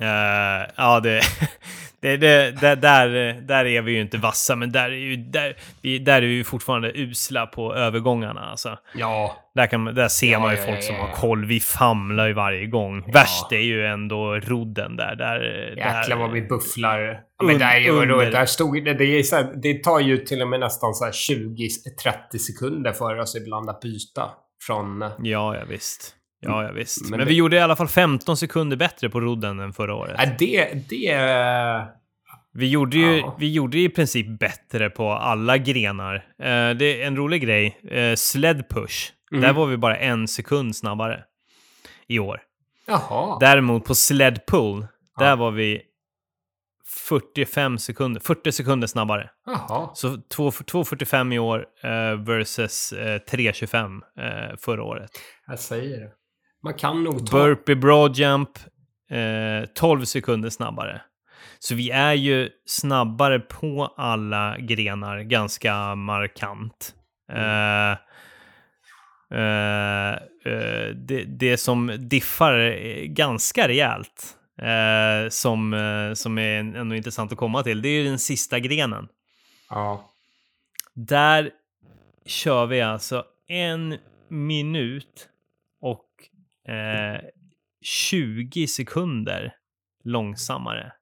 Eh, ja, det, det, det, där, där, där är vi ju inte vassa, men där är, ju, där, vi, där är vi ju fortfarande usla på övergångarna. Alltså. Ja. Där, kan, där ser Ja, man ju ja, folk ja, som har koll. Vi famlar ju varje gång. Värst är ju ändå rodden där. där Jäklar vad vi bufflar. Ja, men Un- där, är ju- vadå, under. där stod det. Det, är så här, det tar ju till och med nästan så här 20-30 sekunder för oss ibland att byta. Från... Ja, ja visst. Ja, ja visst. Men Men, det- vi gjorde i alla fall 15 sekunder bättre på rodden än förra året. Ja, det... det Vi gjorde ju Ja. vi gjorde i princip bättre på alla grenar. Eh, det är en rolig grej. Eh, sled push. Mm. Där var vi bara en sekund snabbare i år. jaha. Däremot på sled pull, där Ja. var vi 45 sekunder, 40 sekunder snabbare. Jaha. Så 2.45 i år eh, versus eh, 3.25 eh, förra året. Jag säger det. Man kan nog ta... Burpee broadjump, eh, 12 sekunder snabbare. Så vi är ju snabbare på alla grenar ganska markant. Eh, eh, eh, det, det som diffar ganska rejält, eh, som, eh, som är ändå intressant att komma till, det är ju den sista grenen. Ja. Där kör vi alltså en minut eh, 20 sekunder långsammare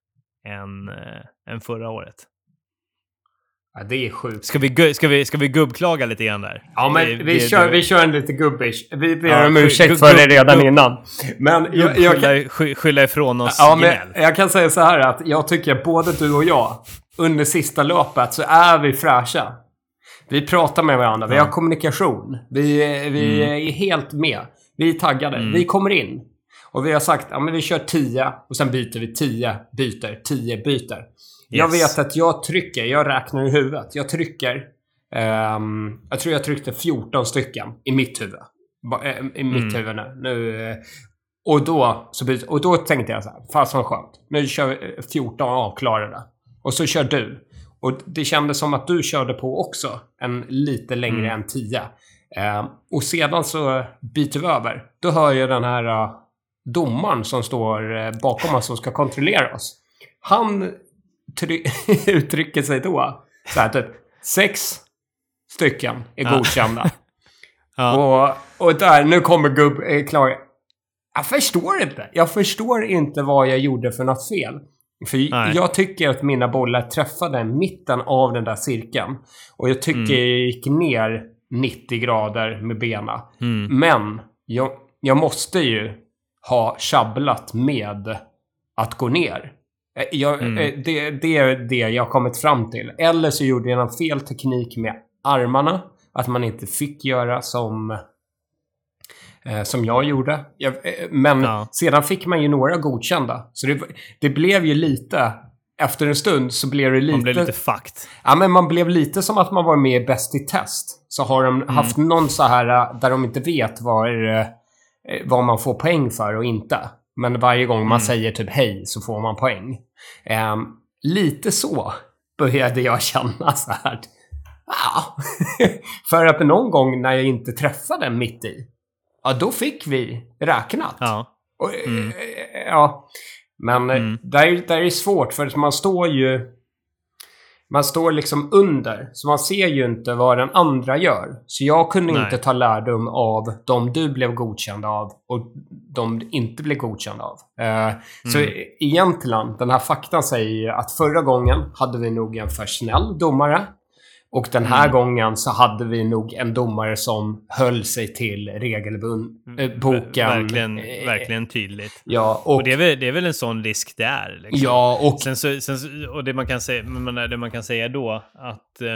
än, eh, än förra året. ja, det är sjukt. Ska vi, ska vi, ska vi gubbklaga lite grann där? Ja, men Det- vi, det- kör, det- vi kör en lite gubbish. Vi ber Ja, om ursäkt för det redan gubb- innan. Men jag, jag, kan, Skylla, sky- skylla ifrån oss ja, men jag kan säga så här att jag tycker att både du och jag, under sista löpet så är vi fräscha. Vi pratar med varandra, vi har kommunikation. Vi, vi Mm. är helt med. Vi är taggade. Vi kommer in. Och vi har sagt att ja, vi kör 10 och sen byter vi 10 byter, 10 byter. Jag Yes. vet att jag trycker, jag räknar i huvudet. Jag trycker, ehm, jag tror jag tryckte 14 stycken i mitt huvud. Eh, I mitt Mm. huvud nu. nu eh, och, då, så byter, och då tänkte jag så här, fasen vad skönt. Nu kör vi eh, 14 avklarade. Och så kör du. Och det kändes som att du körde på också en lite längre Mm. än 10. Eh, och sedan så byter vi över. Då hör jag den här uh, domaren som står eh, bakom oss och ska kontrollera oss. Han try- uttrycker sig då så här typ sex stycken är godkända. Ja. och, och där, nu kommer gubb eh, klar. Jag förstår inte. Jag förstår inte vad jag gjorde för något fel. För Nej. jag tycker att mina bollar träffade mitten av den där cirkeln. Och jag tycker Mm. jag gick ner 90 grader med bena. Mm. Men jag, jag måste ju ha tjabblat med att gå ner. Eh, Jag, Mm. eh, det, det är det jag har kommit fram till. Eller så gjorde jag en fel teknik med armarna. Att man inte fick göra som, eh, som jag gjorde. Jag, eh, men Ja. sedan fick man ju några godkända. Så det, det blev ju lite... Efter en stund så blev det lite... Man blir lite fucked. Ja, men man blev lite som att man var med i Bäst i test. Så har de haft någon så här äh, där de inte vet vad, eh, vad man får poäng för och inte. Men varje gång man säger typ hej så får man poäng. Ehm, lite så började jag känna så här. Ja. för att någon gång när jag inte träffade mitt i, ja då fick vi räknat. Ja. Och, Mm. Ja, men eh, Mm. där, där är det svårt för man står ju... Man står liksom under, så man ser ju inte vad den andra gör. Så jag kunde Nej. inte ta lärdom av de du blev godkänd av och de du inte blev godkänd av. Så Mm. e- egentligen, den här faktan säger ju att förra gången hade vi nog en för snäll domare. Och den här Mm. gången så hade vi nog en domare som höll sig till regelboken. Verkligen, verkligen tydligt. Ja, och... Och det är, väl, det är väl en sån risk det är. Liksom. Ja, och Sen så, sen så, och det man kan säga, det man kan säga då att eh,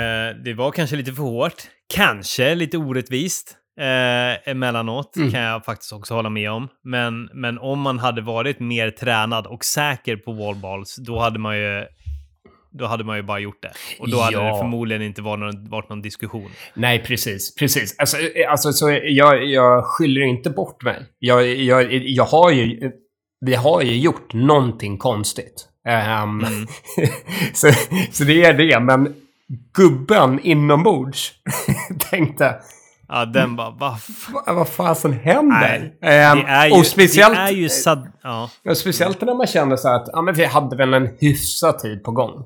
eh, det var kanske lite för hårt, kanske lite orättvist eh, emellanåt, Mm. kan jag faktiskt också hålla med om. Men, men om man hade varit mer tränad och säker på wallballs, då hade man ju då hade man ju bara gjort det. Och då hade Ja. det förmodligen inte varit någon, varit någon diskussion. Nej, precis. Precis. Alltså, eh, alltså så jag, jag skyller inte bort mig. Jag, jag, jag har ju... Vi har ju gjort någonting konstigt. Ehm, Mm. så, så det är det, men gubben inombords tänkte Ja, den bara, vad fan. "Va- vad fasen händer? Nej, Det är ju, och speciellt, det är ju sad, ja. speciellt när man känner så här att ja, men vi hade väl en hyfsad tid på gång.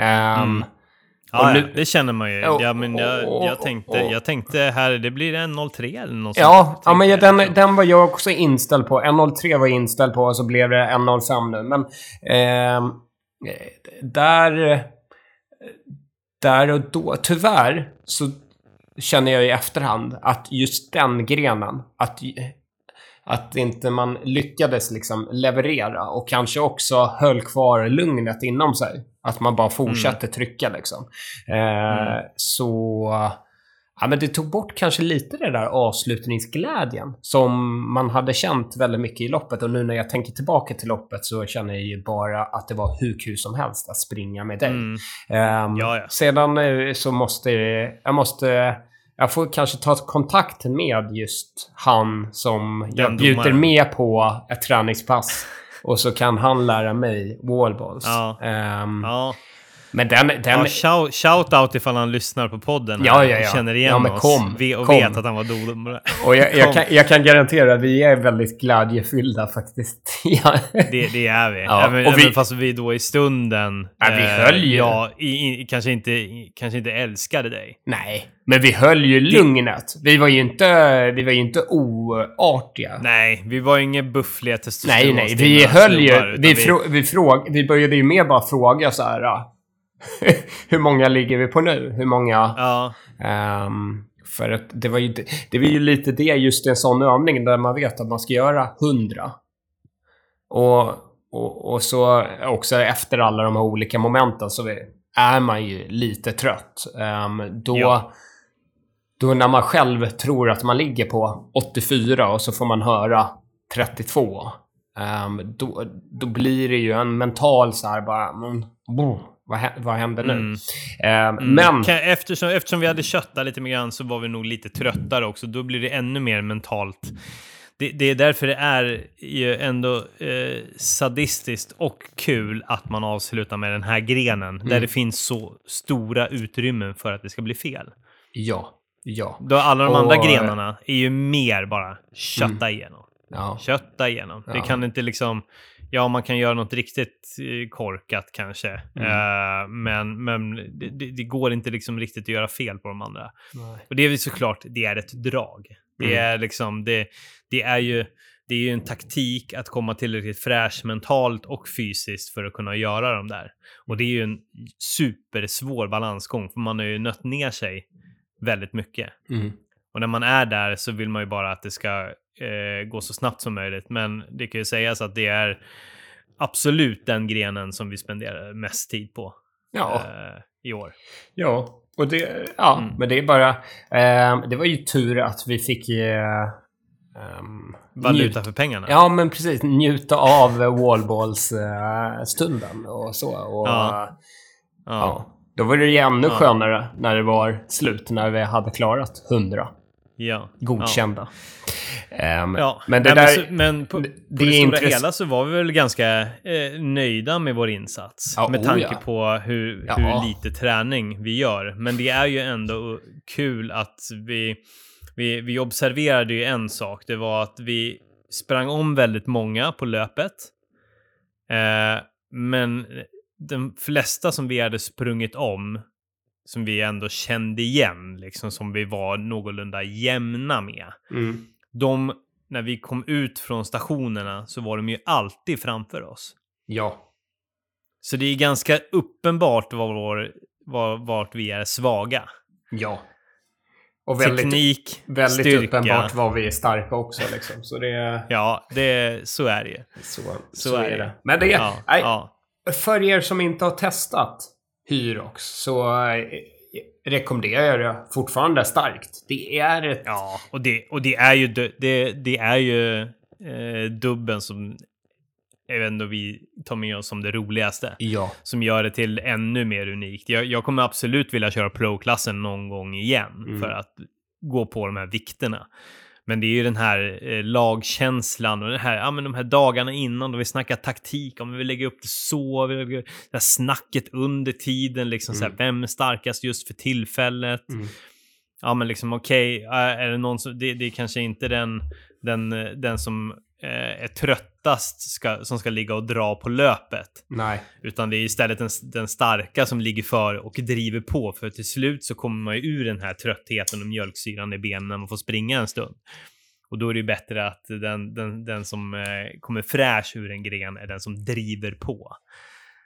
Ehm, Mm. Ja, nu- ja, det känner man ju. Ja, men jag, jag, tänkte, jag tänkte här, det blir en 03 eller något Ja, sånt. ja men jag, den, den var jag också inställd på. 1.03 var jag inställd på och så blev det 1.05 nu. Men eh, där, där och då, tyvärr, så känner jag i efterhand att just den grenen, att, att inte man lyckades liksom leverera och kanske också höll kvar lugnet inom sig. Att man bara fortsatte trycka liksom. Eh, Mm. Så... Ja, men det tog bort kanske lite det där avslutningsglädjen som man hade känt väldigt mycket i loppet. Och nu när jag tänker tillbaka till loppet så känner jag ju bara att det var hur kul som helst att springa med dig. Mm. Um, Ja, ja. Sedan eh, så måste jag måste jag får kanske ta kontakt med just han som jag Den bjuder domaren. med på ett träningspass. Och så kan han lära mig wallballs. Ja. Ehm, Ja. Men den... den Ja, shout, shout out ifall han lyssnar på podden. Ja, här ja, och ja. Känner igen Ja, men oss. kom, Ve- och kom. vet att han var domare. Och jag, jag, kan, jag kan garantera att vi är väldigt glädjefyllda faktiskt. ja. Det, det är vi. Ja, även, och vi- fast vi då i stunden... Ja, vi eh, höll ju. Ja, i, i, kanske, inte, kanske inte älskade dig. Nej, men vi höll ju lugnet. Vi var ju inte, vi var ju inte oartiga. Nej, vi var inga buffliga nej, testosteronstinna nej. Vi höll ju... utan Vi, frå, vi, fråg, vi började ju mer bara fråga så här. hur många ligger vi på nu? Hur många... Ja, Ehm, för att det var, ju, det var ju lite det, just en sån övning där man vet att man ska göra 100. Och, och, och så också efter alla de här olika momenten så är man ju lite trött. Ehm, då, Ja. då när man själv tror att man ligger på 84 och så får man höra 32. ehm, då, då blir det ju en mental så här bara... Mm, vad, vad händer nu? Mm. Ehm, Mm. Men... Kan- Eftersom, eftersom vi hade köttat lite mer grann så var vi nog lite tröttare också. Då blir det ännu mer mentalt. Det, det är därför det är ju ändå eh, sadistiskt och kul att man avslutar med den här grenen. Där Mm. det finns så stora utrymmen för att det ska bli fel. Ja. Ja. Då alla de Och- andra grenarna är ju mer bara kötta igenom. Ja. Kötta igenom. Det Ja. kan inte liksom... Ja, man kan göra något riktigt eh, korkat kanske. Mm. Eh, men men det, det, det går inte liksom riktigt att göra fel på de andra. Nej. Och det är väl såklart, det är ett drag. Det Mm. är liksom, det, det är ju... Det är ju en taktik att komma tillräckligt fräsch mentalt och fysiskt för att kunna göra de där. Och det är ju en supersvår balansgång, för man har ju nött ner sig väldigt mycket. Mm. Och när man är där så vill man ju bara att det ska eh, gå så snabbt som möjligt. Men det kan ju sägas att det är absolut den grenen som vi spenderar mest tid på Ja. eh, i år. Ja. Och det, ja, Mm. men det är bara... ehm, det var ju tur att vi fick... Uh, Valuta för pengarna. Ja, men precis. Njuta av wallballs-stunden och så. Och, Ja. ja. ja. Då var det ju ännu Ja. skönare när det var slut, när vi hade klarat 100 ja. godkända. Ehm, Ja, Men det Nej, där... så, men på, det- på det stora intress- hela så var vi väl ganska eh, nöjda med vår insats. Ja, med oh tanke ja. på hur, Ja. hur lite träning vi gör. Men det är ju ändå kul att vi, vi, vi observerade ju en sak. Det var att vi sprang om väldigt många på löpet. Eh, men de flesta som vi hade sprungit om, som vi ändå kände igen, liksom som vi var någorlunda jämna med Mm. de, när vi kom ut från stationerna så var de ju alltid framför oss. Ja. Så det är ganska uppenbart var vår, var, vart vi är svaga. Ja. Och väldigt, Teknik, väldigt styrka. uppenbart var vi är starka också. Liksom. Så det Ja, det, så är det ju. Så, Så är det. Men det, Ja, nej, ja. för er som inte har testat Hyrox så eh, rekommenderar jag det fortfarande starkt. Det är ett... ja och, det, och det är ju, det, det, är ju eh, dubben som ändå vi tar med oss som det roligaste. Ja. som gör det till ännu mer unikt. Jag, jag kommer absolut vilja köra pro-klassen någon gång igen Mm. för att gå på de här vikterna. Men det är ju den här eh, lagkänslan och det här, ja, men de här dagarna innan då vi snackar taktik, om vi vill lägga upp det så, vi lägger, det här snacket under tiden, liksom så här, Mm. vem är starkast just för tillfället? Mm. Ja, men liksom okej, äh, är det någon som, det, det är kanske inte den, den, eh, den som eh, är tröttast ska, som ska ligga och dra på löpet. Nej. Utan det är istället den, den starka som ligger för och driver på. För till slut så kommer man ju ur den här tröttheten och mjölksyran i benen när man får springa en stund. Och då är det ju bättre att den, den, den som eh, kommer fräsch ur en gren är den som driver på.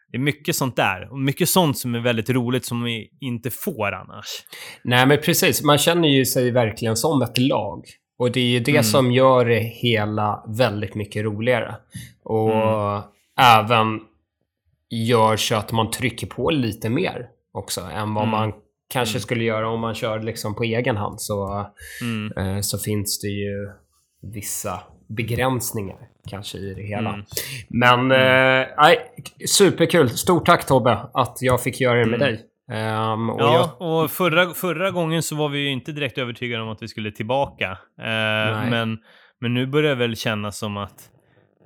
Det är mycket sånt där. Och mycket sånt som är väldigt roligt som vi inte får annars. Nej, men precis. Man känner ju sig verkligen som ett lag. Och det är ju det Mm. som gör det hela väldigt mycket roligare. Och Mm. även gör så att man trycker på lite mer också än vad Mm. man kanske skulle göra om man kör liksom på egen hand så, eh, så finns det ju vissa begränsningar kanske i det hela. Mm. Men eh, nej, superkul. Stort tack Tobbe att jag fick göra det med dig. Ehm, och jag, Ja, och förra, förra gången så var vi ju inte direkt övertygade om att vi skulle tillbaka. Eh, men, men nu börjar det väl kännas som att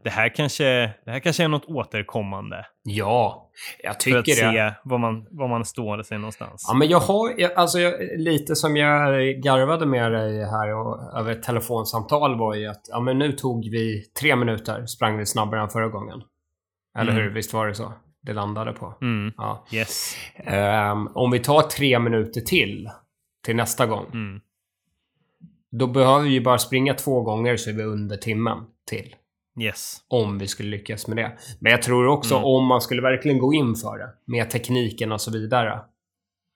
det här kanske, det här kanske är något återkommande. ja, jag För tycker att det. se var man, var man står sig någonstans. Ja, men jag har jag, alltså jag, lite som jag garvade med dig här och, över ett telefonsamtal var ju att ja, men nu tog vi tre minuter, sprang vi snabbare än förra gången. Eller Mm. hur? Visst var det så? Det landade på. Mm. Ja. Yes. Ehm, om vi tar tre minuter till, till nästa gång. Mm. Då behöver vi bara springa två gånger så är vi under timmen till. Yes. Om vi skulle lyckas med det. Men jag tror också Mm. om man skulle verkligen gå in för det med tekniken och så vidare.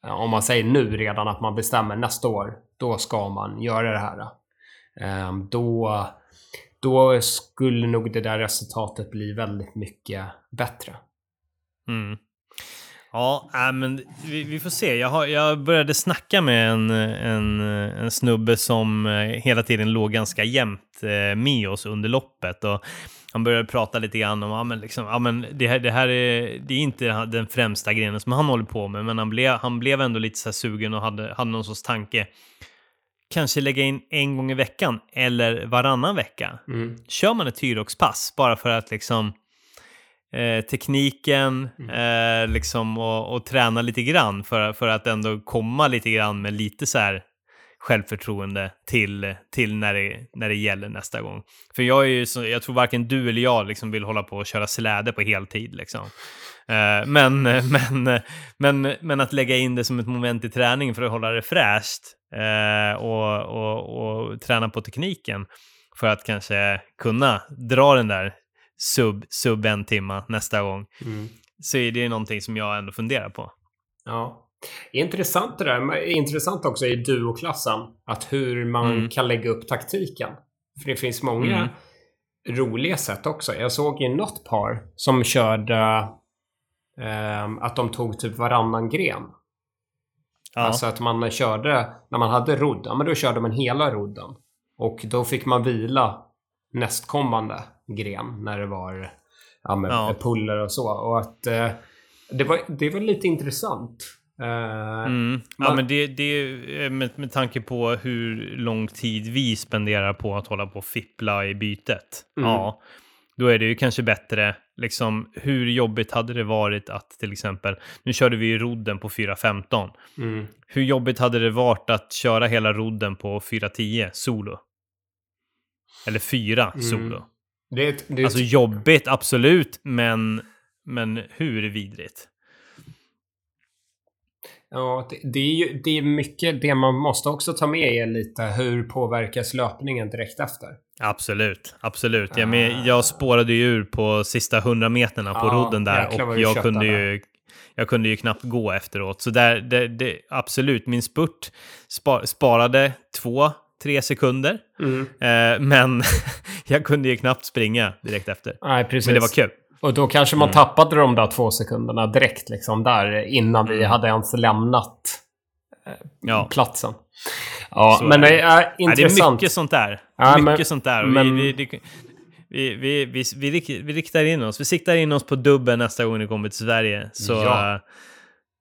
Ja, Om man säger nu redan att man bestämmer nästa år, då ska man göra det här. Ehm, Då, då skulle nog det där resultatet bli väldigt mycket bättre. Mm. Ja, äh, men vi, vi får se. Jag, har, jag började snacka med en, en, en snubbe som eh, hela tiden låg ganska jämnt eh, med oss under loppet. Och han började prata lite grann om ja, men liksom, ja, men det, här, det här är, det är inte den främsta grenen som han håller på med, men han blev, han blev ändå lite så sugen och hade, hade någon sorts tanke. Kanske lägga in en gång i veckan eller varannan vecka. Mm. Kör man ett Tyrox-pass bara för att liksom eh, tekniken eh, liksom och, och träna lite grann för, för att ändå komma lite grann med lite så här självförtroende till, till när, det, när det gäller nästa gång. För jag är ju så, jag tror varken du eller jag liksom vill hålla på och köra släde på heltid liksom. Eh, men, men, men, men att lägga in det som ett moment i träning för att hålla det fräscht eh, och, och, och träna på tekniken för att kanske kunna dra den där sub, sub en timma nästa gång. Mm. Så är det någonting som jag ändå funderar på. Ja. Intressant det där. Intressant också i duoklassen. Att hur man Mm. kan lägga upp taktiken. För det finns många Mm. roliga sätt också. Jag såg ju något par som körde ehm, att de tog typ varannan gren. Ja. Alltså att man körde, när man hade rodd, ja men då körde man hela rodden. Och då fick man vila nästkommande gren när det var ja, med Ja. puller och så. Och att eh, det, var, det var lite intressant. Eh, Mm. Ja, Man- men det, det är med, med tanke på hur lång tid vi spenderar på att hålla på och fippla i bytet. Mm. Ja, då är det ju kanske bättre, liksom hur jobbigt hade det varit att till exempel, nu körde vi ju rodden på 4.15. Mm. Hur jobbigt hade det varit att köra hela rodden på 4.10 solo? Eller 4 Mm. solo. Det är, ett- det är Alltså ett- jobbigt, absolut, men, men hur vidrigt? ja, det, det, är ju, det är mycket, det man måste också ta med är lite hur påverkas löpningen direkt efter. Absolut, absolut. Jag, men, jag spårade ju ur på sista 100 meterna på Ja, rodden där och jag kunde, ju, jag kunde ju knappt gå efteråt. Så där, det, det, absolut, min spurt spa, sparade två, tre sekunder. Mm. Eh, men jag kunde ju knappt springa direkt efter. Nej, precis. Men det var kul. Och då kanske man tappade de där två sekunderna direkt liksom där innan vi Mm. hade ens lämnat Ja. platsen. Ja, Så men är det är Nej, det är intressant. mycket sånt där. Ja, mycket men- sånt där. Men- Vi, vi, vi, vi, vi, vi, vi riktar in oss. Vi siktar in oss på dubben nästa gång ni kommer till Sverige. Så Ja. ja.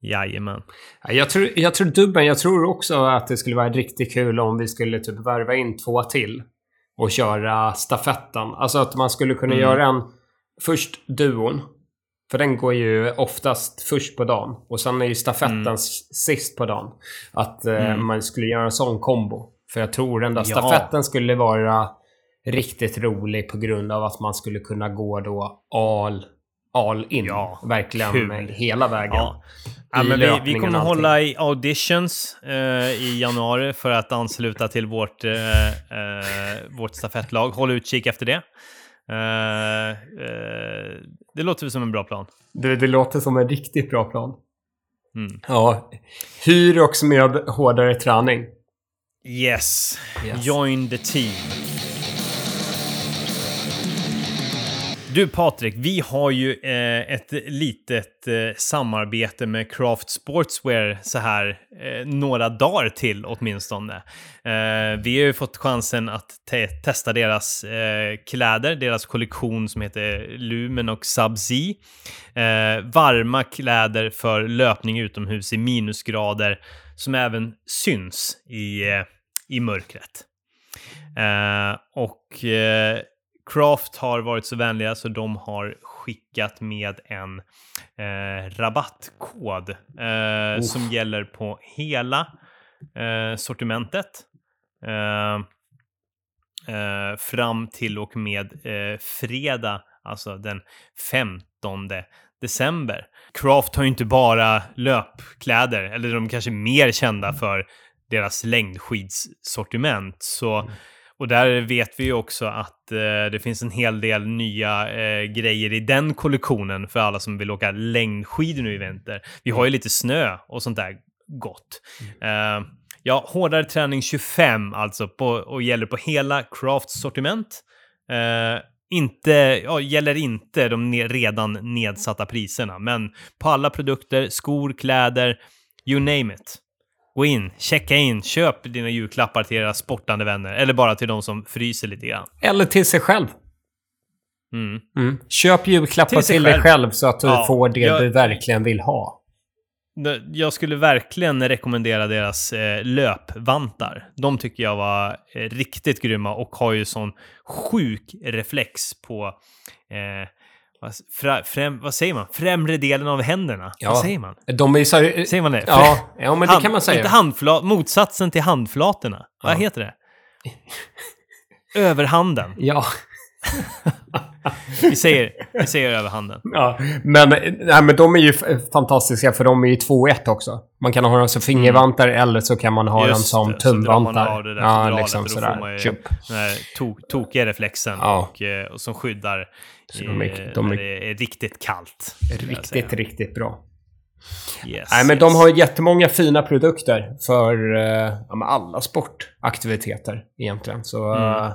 jajamän. Ja, Jag tror, jag tror dubben, jag tror också att det skulle vara riktigt kul om vi skulle typ värva in två till. Och köra stafetten. Alltså att man skulle kunna Mm. göra en... Först duon. För den går ju oftast först på dagen. Och sen är ju stafetten Mm. sist på dagen. Att eh, Mm. man skulle göra en sån kombo. För jag tror den där Ja. stafetten skulle vara riktigt rolig på grund av att man skulle kunna gå då all, all in. Ja, Verkligen kul. hela vägen. Ja. Ja, men vi, vi kommer hålla i auditions eh, i januari för att ansluta till vårt, eh, eh, vårt stafettlag. Håll utkik efter det. Eh, eh, det låter som en bra plan. Det, det låter som en riktigt bra plan. Mm. Ja. Hyr också med hårdare träning. Yes. Yes. join the team. Du Patrik, vi har ju eh, ett litet eh, samarbete med Craft Sportswear så här eh, några dagar till åtminstone. Eh, vi har ju fått chansen att te testa deras eh, kläder, deras kollektion som heter Lumen och Sub-Z. Eh, varma kläder för löpning utomhus i minusgrader som även syns i, eh, i mörkret. Eh, och eh, Craft har varit så vänliga så de har skickat med en eh, rabattkod eh, som gäller på hela eh, sortimentet. Eh, eh, fram till och med eh, fredag, alltså den 15 december. Craft har ju inte bara löpkläder, eller de kanske är mer kända för deras längdskidssortiment. Så mm och där vet vi ju också att eh, det finns en hel del nya eh, grejer i den kollektionen för alla som vill åka längdskidor nu i vinter. Vi har ju lite snö och sånt där gott. Mm. Eh, ja, hårdare träning 25 alltså på, och gäller på hela Crafts sortiment. Eh, inte, ja, gäller inte de ne redan nedsatta priserna, men på alla produkter, skor, kläder, you name it. Gå in, checka in, köp dina julklappar till era sportande vänner. Eller bara till de som fryser lite grann. Eller till sig själv. Mm. Mm. Köp julklappar till, till dig själv så att du ja, får det jag, du verkligen vill ha. Jag skulle verkligen rekommendera deras eh, löpvantar. De tycker jag var eh, riktigt grymma och har ju sån sjuk reflex på eh, Fra, främ, vad säger man? Främre delen av händerna? Ja, vad säger man? De är så... Säger man det? Ja, ja men det Hand, kan man säga. Inte handflat, motsatsen till handflatorna. Ja. Vad heter det? Överhanden. Ja. vi, säger, vi säger överhanden. Ja, men, nej, men de är ju fantastiska för de är ju 2-1 också. Man kan ha dem som fingervantar mm. eller så kan man ha Just dem som tumvantar. Det, ja, liksom sådär. Då får man ju den här to tokiga reflexen ja. och, eh, och som skyddar så de är, de är, är riktigt kallt. Riktigt, riktigt bra. Yes, Nej, men yes. de har jättemånga fina produkter för ja, alla sportaktiviteter egentligen. Så, mm. uh,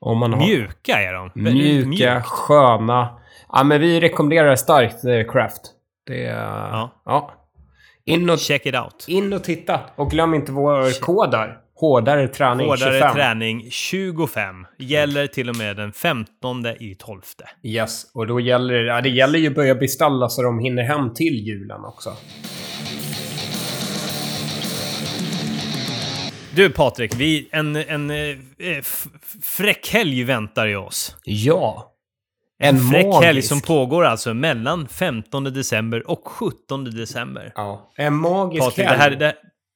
om man har, mjuka är de. Mjuka, Mjuk. sköna. Ja, men vi rekommenderar starkt uh, Craft. Det. Ja. ja. In och, Check it out. In och titta. Och glöm inte vår kod där. Hårdare träning Hårdare 25. träning 25. Gäller till och med den 15 i 12. Yes, och då gäller det... Ja, det gäller ju att börja beställa så de hinner hem till julen också. Du Patrik, vi, en, en eh, fräck helg väntar ju oss. Ja. En, en fräck magisk. helg som pågår alltså mellan 15 december och 17 december. Ja. En magisk Patrik, helg. Det här, det,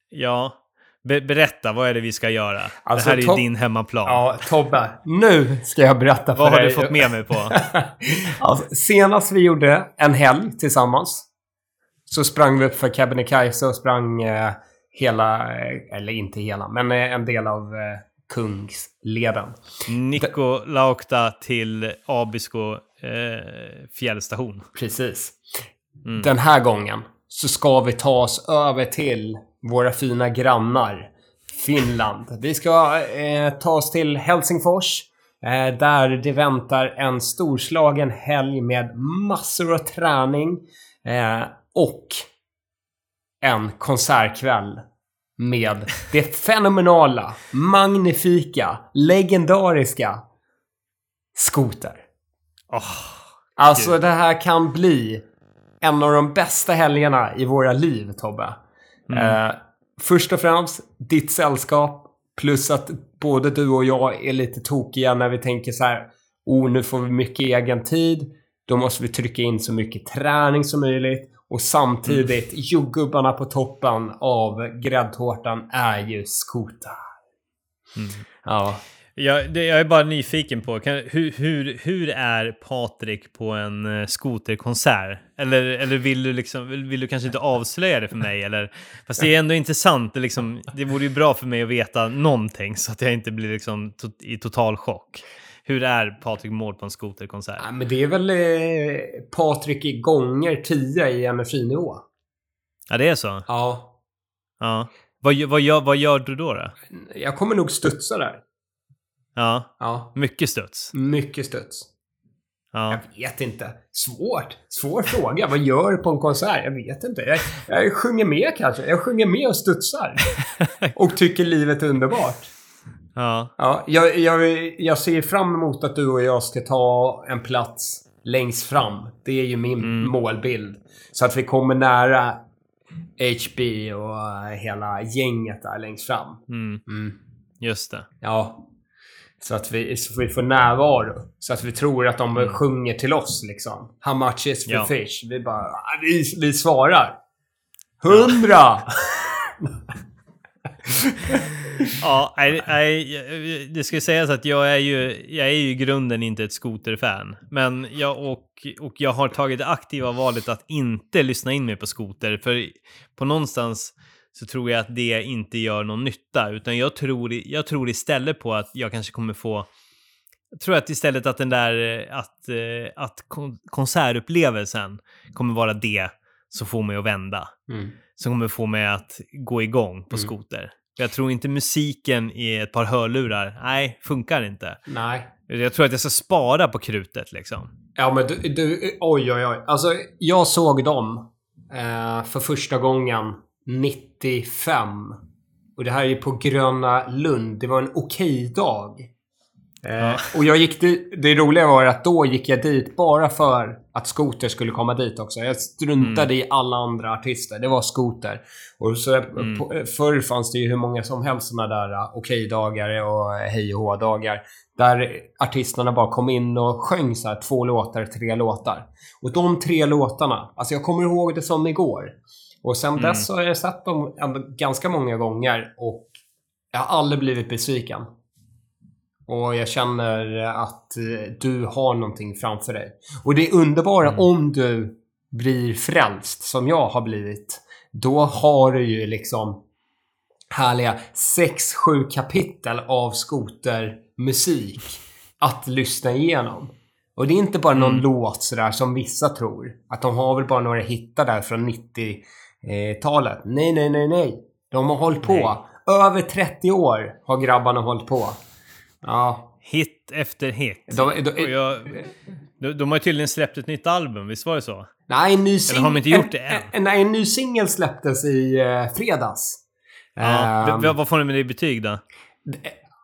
ja. Be berätta, vad är det vi ska göra? Alltså, det här är ju din hemmaplan. Ja, Tobbe. Nu ska jag berätta för dig. Vad har dig. du fått med mig på? alltså, senast vi gjorde en helg tillsammans så sprang vi upp för Kebnekaise och sprang eh, hela, eh, eller inte hela, men eh, en del av eh, Kungsleden. Nikko Laukta till Abisko eh, fjällstation. Precis. Mm. Den här gången så ska vi ta oss över till våra fina grannar Finland. Vi ska eh, ta oss till Helsingfors. Eh, där det väntar en storslagen helg med massor av träning. Eh, och en konsertkväll med det fenomenala, magnifika, legendariska Skoter. Oh, alltså det här kan bli en av de bästa helgerna i våra liv, Tobbe. Mm. Eh, först och främst, ditt sällskap. Plus att både du och jag är lite tokiga när vi tänker så här. Oh, nu får vi mycket egen tid. Då måste vi trycka in så mycket träning som möjligt. Och samtidigt, mm. jordgubbarna på toppen av gräddtårtan är ju skotar. Mm. Ja. Jag, det, jag är bara nyfiken på, kan, hur, hur, hur är Patrik på en uh, skoterkonsert? Eller, eller vill, du liksom, vill, vill, du kanske inte avslöja det för mig? Eller, fast det är ändå intressant, det, liksom, det vore ju bra för mig att veta någonting så att jag inte blir liksom to i total chock. Hur är Patrik Mård på en skoterkonsert? Ja, men det är väl eh, Patrik i gånger 10 i energinivå. Ja, det är så? Ja. Ja. Vad, vad, gör, vad gör du då, då? Jag kommer nog studsa där. Ja. ja. Mycket studs. Mycket studs. Ja. Jag vet inte. Svårt. Svår fråga. Vad gör du på en konsert? Jag vet inte. Jag, jag sjunger med kanske. Jag sjunger med och studsar. och tycker livet är underbart. Ja. ja jag, jag, jag ser fram emot att du och jag ska ta en plats längst fram. Det är ju min mm. målbild. Så att vi kommer nära HB och hela gänget där längst fram. Mm. Mm. Just det. Ja. Så att vi, så vi får närvaro. Så att vi tror att de mm. sjunger till oss liksom. How much is for ja. fish? Vi bara... Ah, vi, vi svarar. Hundra! ja, nej, nej, det ska sägas att jag är ju, jag är ju i grunden inte ett skoterfan. Men jag, och, och jag har tagit det aktiva valet att inte lyssna in mig på skoter. För på någonstans så tror jag att det inte gör någon nytta. Utan jag tror, jag tror istället på att jag kanske kommer få... Jag tror att istället att den där att, eh, att konsertupplevelsen kommer vara det som får mig att vända. Mm. Som kommer få mig att gå igång på mm. skoter. Jag tror inte musiken i ett par hörlurar, nej, funkar inte. Nej. Jag tror att jag ska spara på krutet liksom. Ja, men du, du oj, oj, oj. Alltså, jag såg dem eh, för första gången 95. Och det här är på Gröna Lund. Det var en okej dag. Eh, ja. och jag gick dit, Det roliga var att då gick jag dit bara för att Skoter skulle komma dit också. Jag struntade mm. i alla andra artister. Det var Skoter. Och så, mm. på, förr fanns det ju hur många som helst såna där okej-dagar och hej och hå-dagar. Där artisterna bara kom in och sjöng så här, två låtar, tre låtar. Och de tre låtarna, alltså jag kommer ihåg det som igår. Och sen mm. dess har jag sett dem ganska många gånger och jag har aldrig blivit besviken. Och jag känner att eh, du har någonting framför dig. Och det underbara mm. om du blir frälst, som jag har blivit, då har du ju liksom härliga 6-7 kapitel av skotermusik att lyssna igenom. Och det är inte bara någon mm. låt sådär som vissa tror. Att de har väl bara några hittar där från 90-talet. Nej, nej, nej, nej. De har hållit på. Nej. Över 30 år har grabbarna hållit på. Ja. Hit efter hit. De, de, jag, de, de har tydligen släppt ett nytt album, visst var det så? Nej, en ny singel... Har de inte gjort det än? En, nej, en ny singel släpptes i uh, fredags. Ja, um, vad får den med det i betyg då?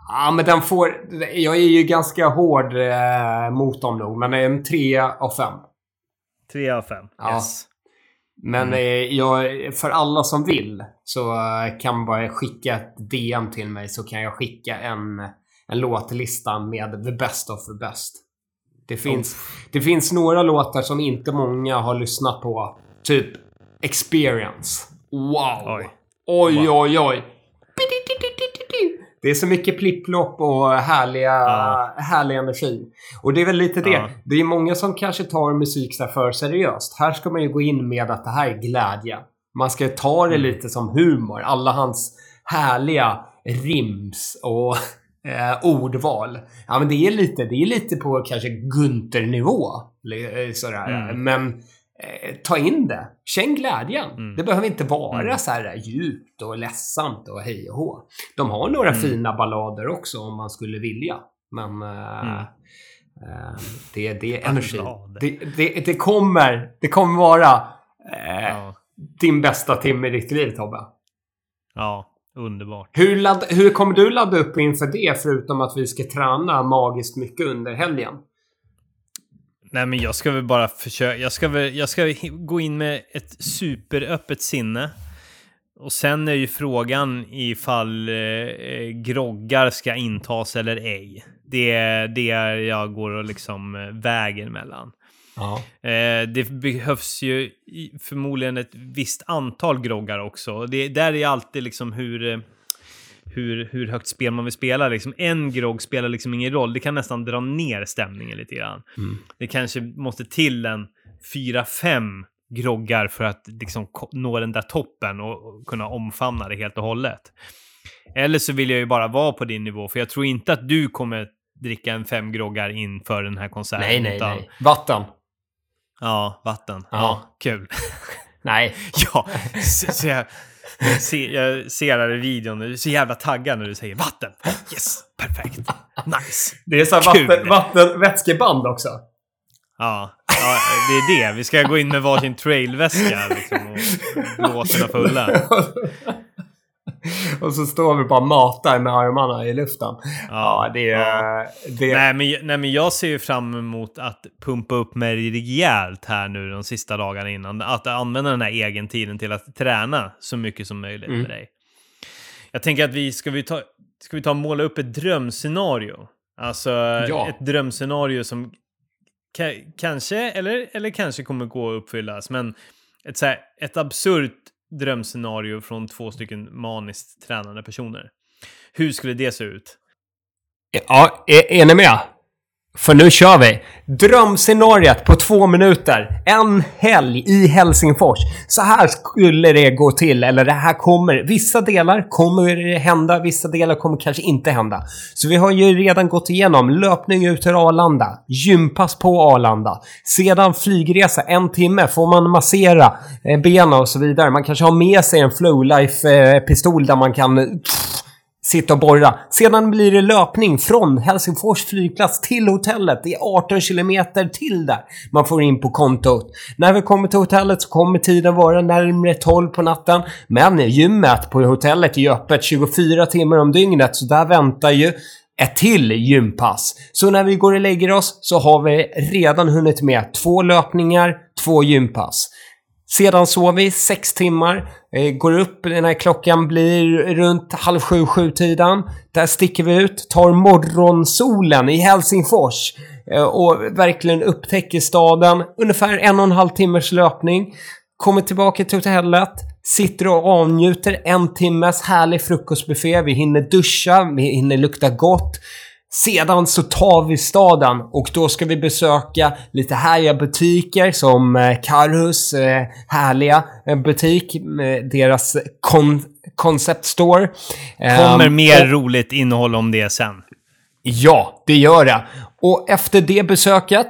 Ja, men den får... Jag är ju ganska hård uh, mot dem nog, men en 3 av 5. 3 av 5, ja. yes. Men mm. eh, jag, för alla som vill så uh, kan man bara skicka ett DM till mig så kan jag skicka en en låtlista med the best of the best. Det finns, oh. det finns några låtar som inte många har lyssnat på. Typ Experience. Wow! Oj, oj, oj. oj. Det är så mycket plipplopp och härliga, ja. härlig energi. Och det är väl lite det. Ja. Det är många som kanske tar musik så för seriöst. Här ska man ju gå in med att det här är glädje. Man ska ta det mm. lite som humor. Alla hans härliga rims och eh, ordval. Ja, men det är lite, det är lite på kanske Gunter-nivå. Eh, sådär. Mm. Men eh, ta in det. Känn glädjen. Mm. Det behöver inte vara mm. så här djupt och ledsamt och hej och hå. De har några mm. fina ballader också om man skulle vilja. Men eh, mm. eh det, det är energi. Det, det, det, kommer, det kommer vara eh, ja. din bästa timme i ditt liv, Tobbe. Ja, Underbart. Hur, ladd, hur kommer du ladda upp inför det förutom att vi ska träna magiskt mycket under helgen? Nej, men jag ska väl bara försöka. Jag ska väl jag ska gå in med ett superöppet sinne. Och sen är ju frågan ifall eh, groggar ska intas eller ej. Det är det jag går och liksom eh, väger mellan. Eh, det behövs ju förmodligen ett visst antal groggar också. Det, där är alltid liksom hur, eh, hur, hur högt spel man vill spela. Liksom en grogg spelar liksom ingen roll. Det kan nästan dra ner stämningen lite grann. Mm. Det kanske måste till en fyra, fem groggar för att liksom nå den där toppen och kunna omfamna det helt och hållet. Eller så vill jag ju bara vara på din nivå, för jag tror inte att du kommer dricka en fem groggar inför den här konserten. Nej, nej, utan... nej. Vatten. Ja, vatten. Ja, ja kul. Nej. ja, så, så jag, jag, ser, jag ser här i videon, du är så jävla taggad när du säger vatten. Yes, perfekt. Nice. Det är så här vatten, vatten, vätskeband också. Ja, ja, det är det. Vi ska gå in med varsin trailväska liksom, och blåsorna fulla. och så står vi bara matar med armarna i luften. Ja, ja det är... Det... Nej, men, nej, men jag ser ju fram emot att pumpa upp mig rejält här nu de sista dagarna innan. Att använda den här egentiden till att träna så mycket som möjligt mm. med dig. Jag tänker att vi ska vi ta, ska vi ta och måla upp ett drömscenario. Alltså ja. ett drömscenario som kanske, eller, eller kanske kommer gå att uppfyllas. Men ett, så här, ett absurt drömscenario från två stycken maniskt tränande personer. Hur skulle det se ut? Ja, e-, är, är ni med? För nu kör vi! Drömscenariot på två minuter. En helg i Helsingfors. Så här skulle det gå till, eller det här kommer. Vissa delar kommer hända, vissa delar kommer kanske inte hända. Så vi har ju redan gått igenom löpning ut till Arlanda, gympass på Arlanda. Sedan flygresa, en timme, får man massera eh, benen och så vidare. Man kanske har med sig en Flowlife-pistol eh, där man kan sitta och borra. Sedan blir det löpning från Helsingfors flygplats till hotellet. Det är 18 kilometer till där man får in på kontot. När vi kommer till hotellet så kommer tiden vara närmare 12 på natten. Men gymmet på hotellet är ju öppet 24 timmar om dygnet så där väntar ju ett till gympass. Så när vi går och lägger oss så har vi redan hunnit med två löpningar, två gympass. Sedan sover vi sex timmar. Eh, går upp när klockan blir runt halv sju, sju tiden. Där sticker vi ut, tar morgonsolen i Helsingfors eh, och verkligen upptäcker staden. Ungefär en och en halv timmes löpning. Kommer tillbaka till hotellet. Sitter och avnjuter en timmes härlig frukostbuffé. Vi hinner duscha, vi hinner lukta gott. Sedan så tar vi staden och då ska vi besöka lite härliga butiker som eh, Karhus eh, härliga eh, butik, deras kon concept store. Kommer um, mer och, roligt innehåll om det sen. Ja, det gör det. Och efter det besöket,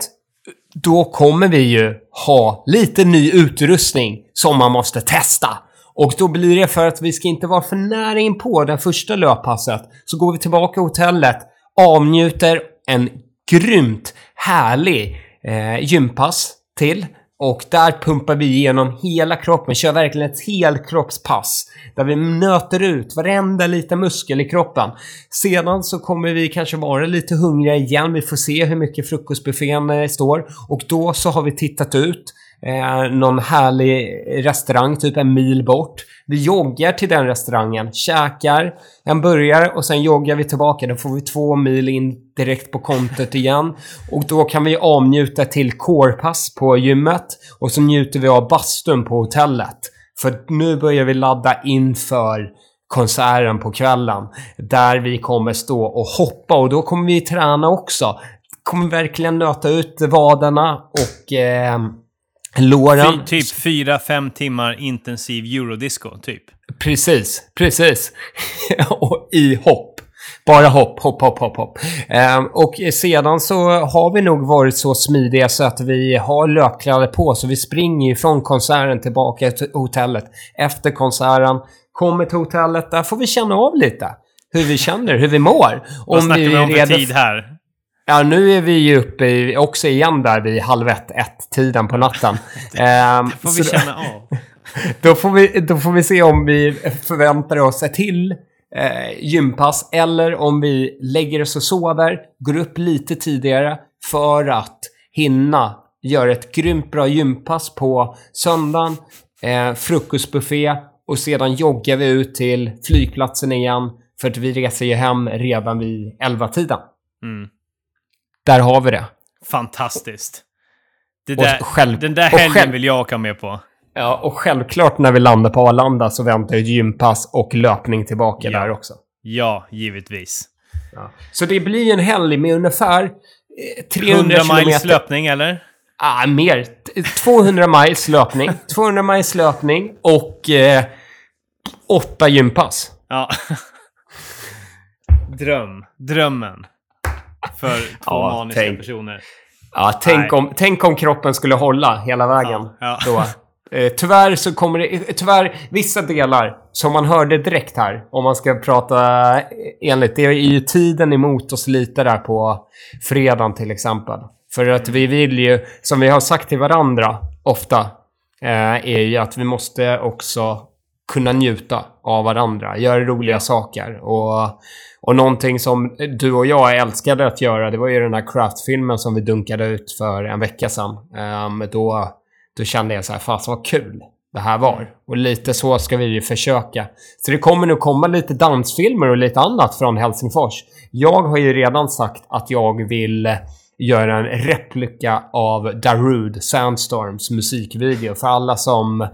då kommer vi ju ha lite ny utrustning som man måste testa. Och då blir det för att vi ska inte vara för nära in på det första löppasset. Så går vi tillbaka till hotellet avnjuter en grymt härlig eh, gympass till. Och där pumpar vi igenom hela kroppen, kör verkligen ett helkroppspass. Där vi nöter ut varenda liten muskel i kroppen. Sedan så kommer vi kanske vara lite hungriga igen. Vi får se hur mycket frukostbuffén eh, står. Och då så har vi tittat ut eh, någon härlig restaurang, typ en mil bort. Vi joggar till den restaurangen, käkar en burgare och sen joggar vi tillbaka. Då får vi två mil in direkt på kontot igen. Och då kan vi avnjuta till corepass på gymmet och så njuter vi av bastun på hotellet. För nu börjar vi ladda inför konserten på kvällen. Där vi kommer stå och hoppa och då kommer vi träna också. Kommer verkligen nöta ut vaderna och eh, Låren... Fy, typ 4-5 timmar intensiv eurodisco, typ. Precis, precis. och i hopp. Bara hopp, hopp, hopp, hopp, hopp. Um, och sedan så har vi nog varit så smidiga så att vi har löpkläder på så vi springer ju från konserten tillbaka till hotellet. Efter konserten, kommer till hotellet, där får vi känna av lite. Hur vi känner, hur vi mår. Vad snackar vi om för tid här? Ja, nu är vi ju uppe i, också igen där vid halv ett, ett tiden på natten. det får vi känna av. Då får, vi, då får vi se om vi förväntar oss ett till eh, gympass eller om vi lägger oss och sover, går upp lite tidigare för att hinna göra ett grymt bra gympass på söndagen, eh, frukostbuffé och sedan joggar vi ut till flygplatsen igen för att vi reser ju hem redan vid 11-tiden. Mm. Där har vi det. Fantastiskt. Det där, själv, den där helgen själv, vill jag åka med på. Ja, och självklart när vi landar på Arlanda så väntar ett gympass och löpning tillbaka ja. där också. Ja, givetvis. Ja. Så det blir en helg med ungefär 300 100 miles löpning, eller? Ah, mer. 200 miles löpning. 200 miles löpning och eh, 8 gympass. Ja. Dröm. Drömmen. För två ja, maniska tänk, personer. Ja, tänk om, tänk om kroppen skulle hålla hela vägen. Ja, ja. Eh, tyvärr så kommer det... Eh, tyvärr, vissa delar som man hörde direkt här, om man ska prata enligt, det är ju tiden emot oss lite där på fredagen till exempel. För att vi vill ju, som vi har sagt till varandra ofta, eh, är ju att vi måste också kunna njuta av varandra, göra roliga saker. Och, och någonting som du och jag älskade att göra, det var ju den här craftfilmen som vi dunkade ut för en vecka sedan. Um, då, då kände jag så här, fasen vad kul det här var. Och lite så ska vi ju försöka. Så det kommer nog komma lite dansfilmer och lite annat från Helsingfors. Jag har ju redan sagt att jag vill göra en replika av Darude Sandstorms musikvideo. För alla som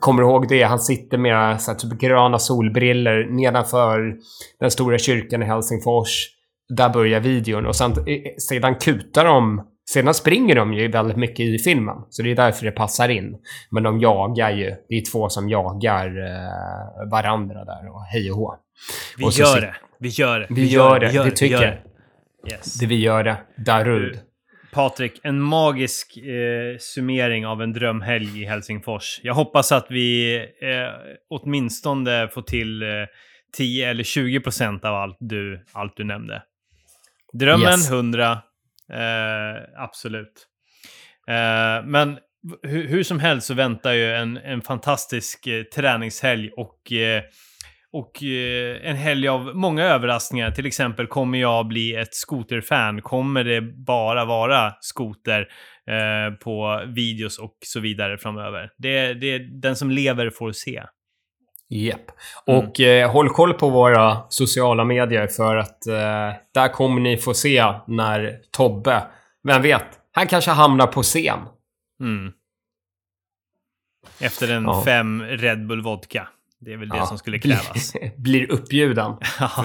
kommer ihåg det. Han sitter med så här, typ gröna solbriller nedanför den stora kyrkan i Helsingfors. Där börjar videon och sen, sedan kutar de Sedan springer de ju väldigt mycket i filmen, så det är därför det passar in. Men de jagar ju. Det är två som jagar eh, varandra där och hej och hå. Vi och gör det. Vi gör det. Vi, vi gör det. Vi tycker det. Yes. det. Vi gör det. Darud. Patrik, en magisk eh, summering av en drömhelg i Helsingfors. Jag hoppas att vi eh, åtminstone får till eh, 10 eller 20 procent av allt du, allt du nämnde. Drömmen yes. 100, eh, absolut. Eh, men hur, hur, som helst så väntar ju en, en fantastisk eh, träningshelg och eh, och eh, en helg av många överraskningar. Till exempel, kommer jag bli ett skoterfan? Kommer det bara vara skoter eh, på videos och så vidare framöver? Det, det den som lever får se. Japp. Yep. Och mm. eh, håll koll på våra sociala medier för att eh, där kommer ni få se när Tobbe, vem vet, han kanske hamnar på scen. Mm. Efter en ja. fem Red Bull Vodka. Det är väl det ja, som skulle krävas. Blir uppbjuden.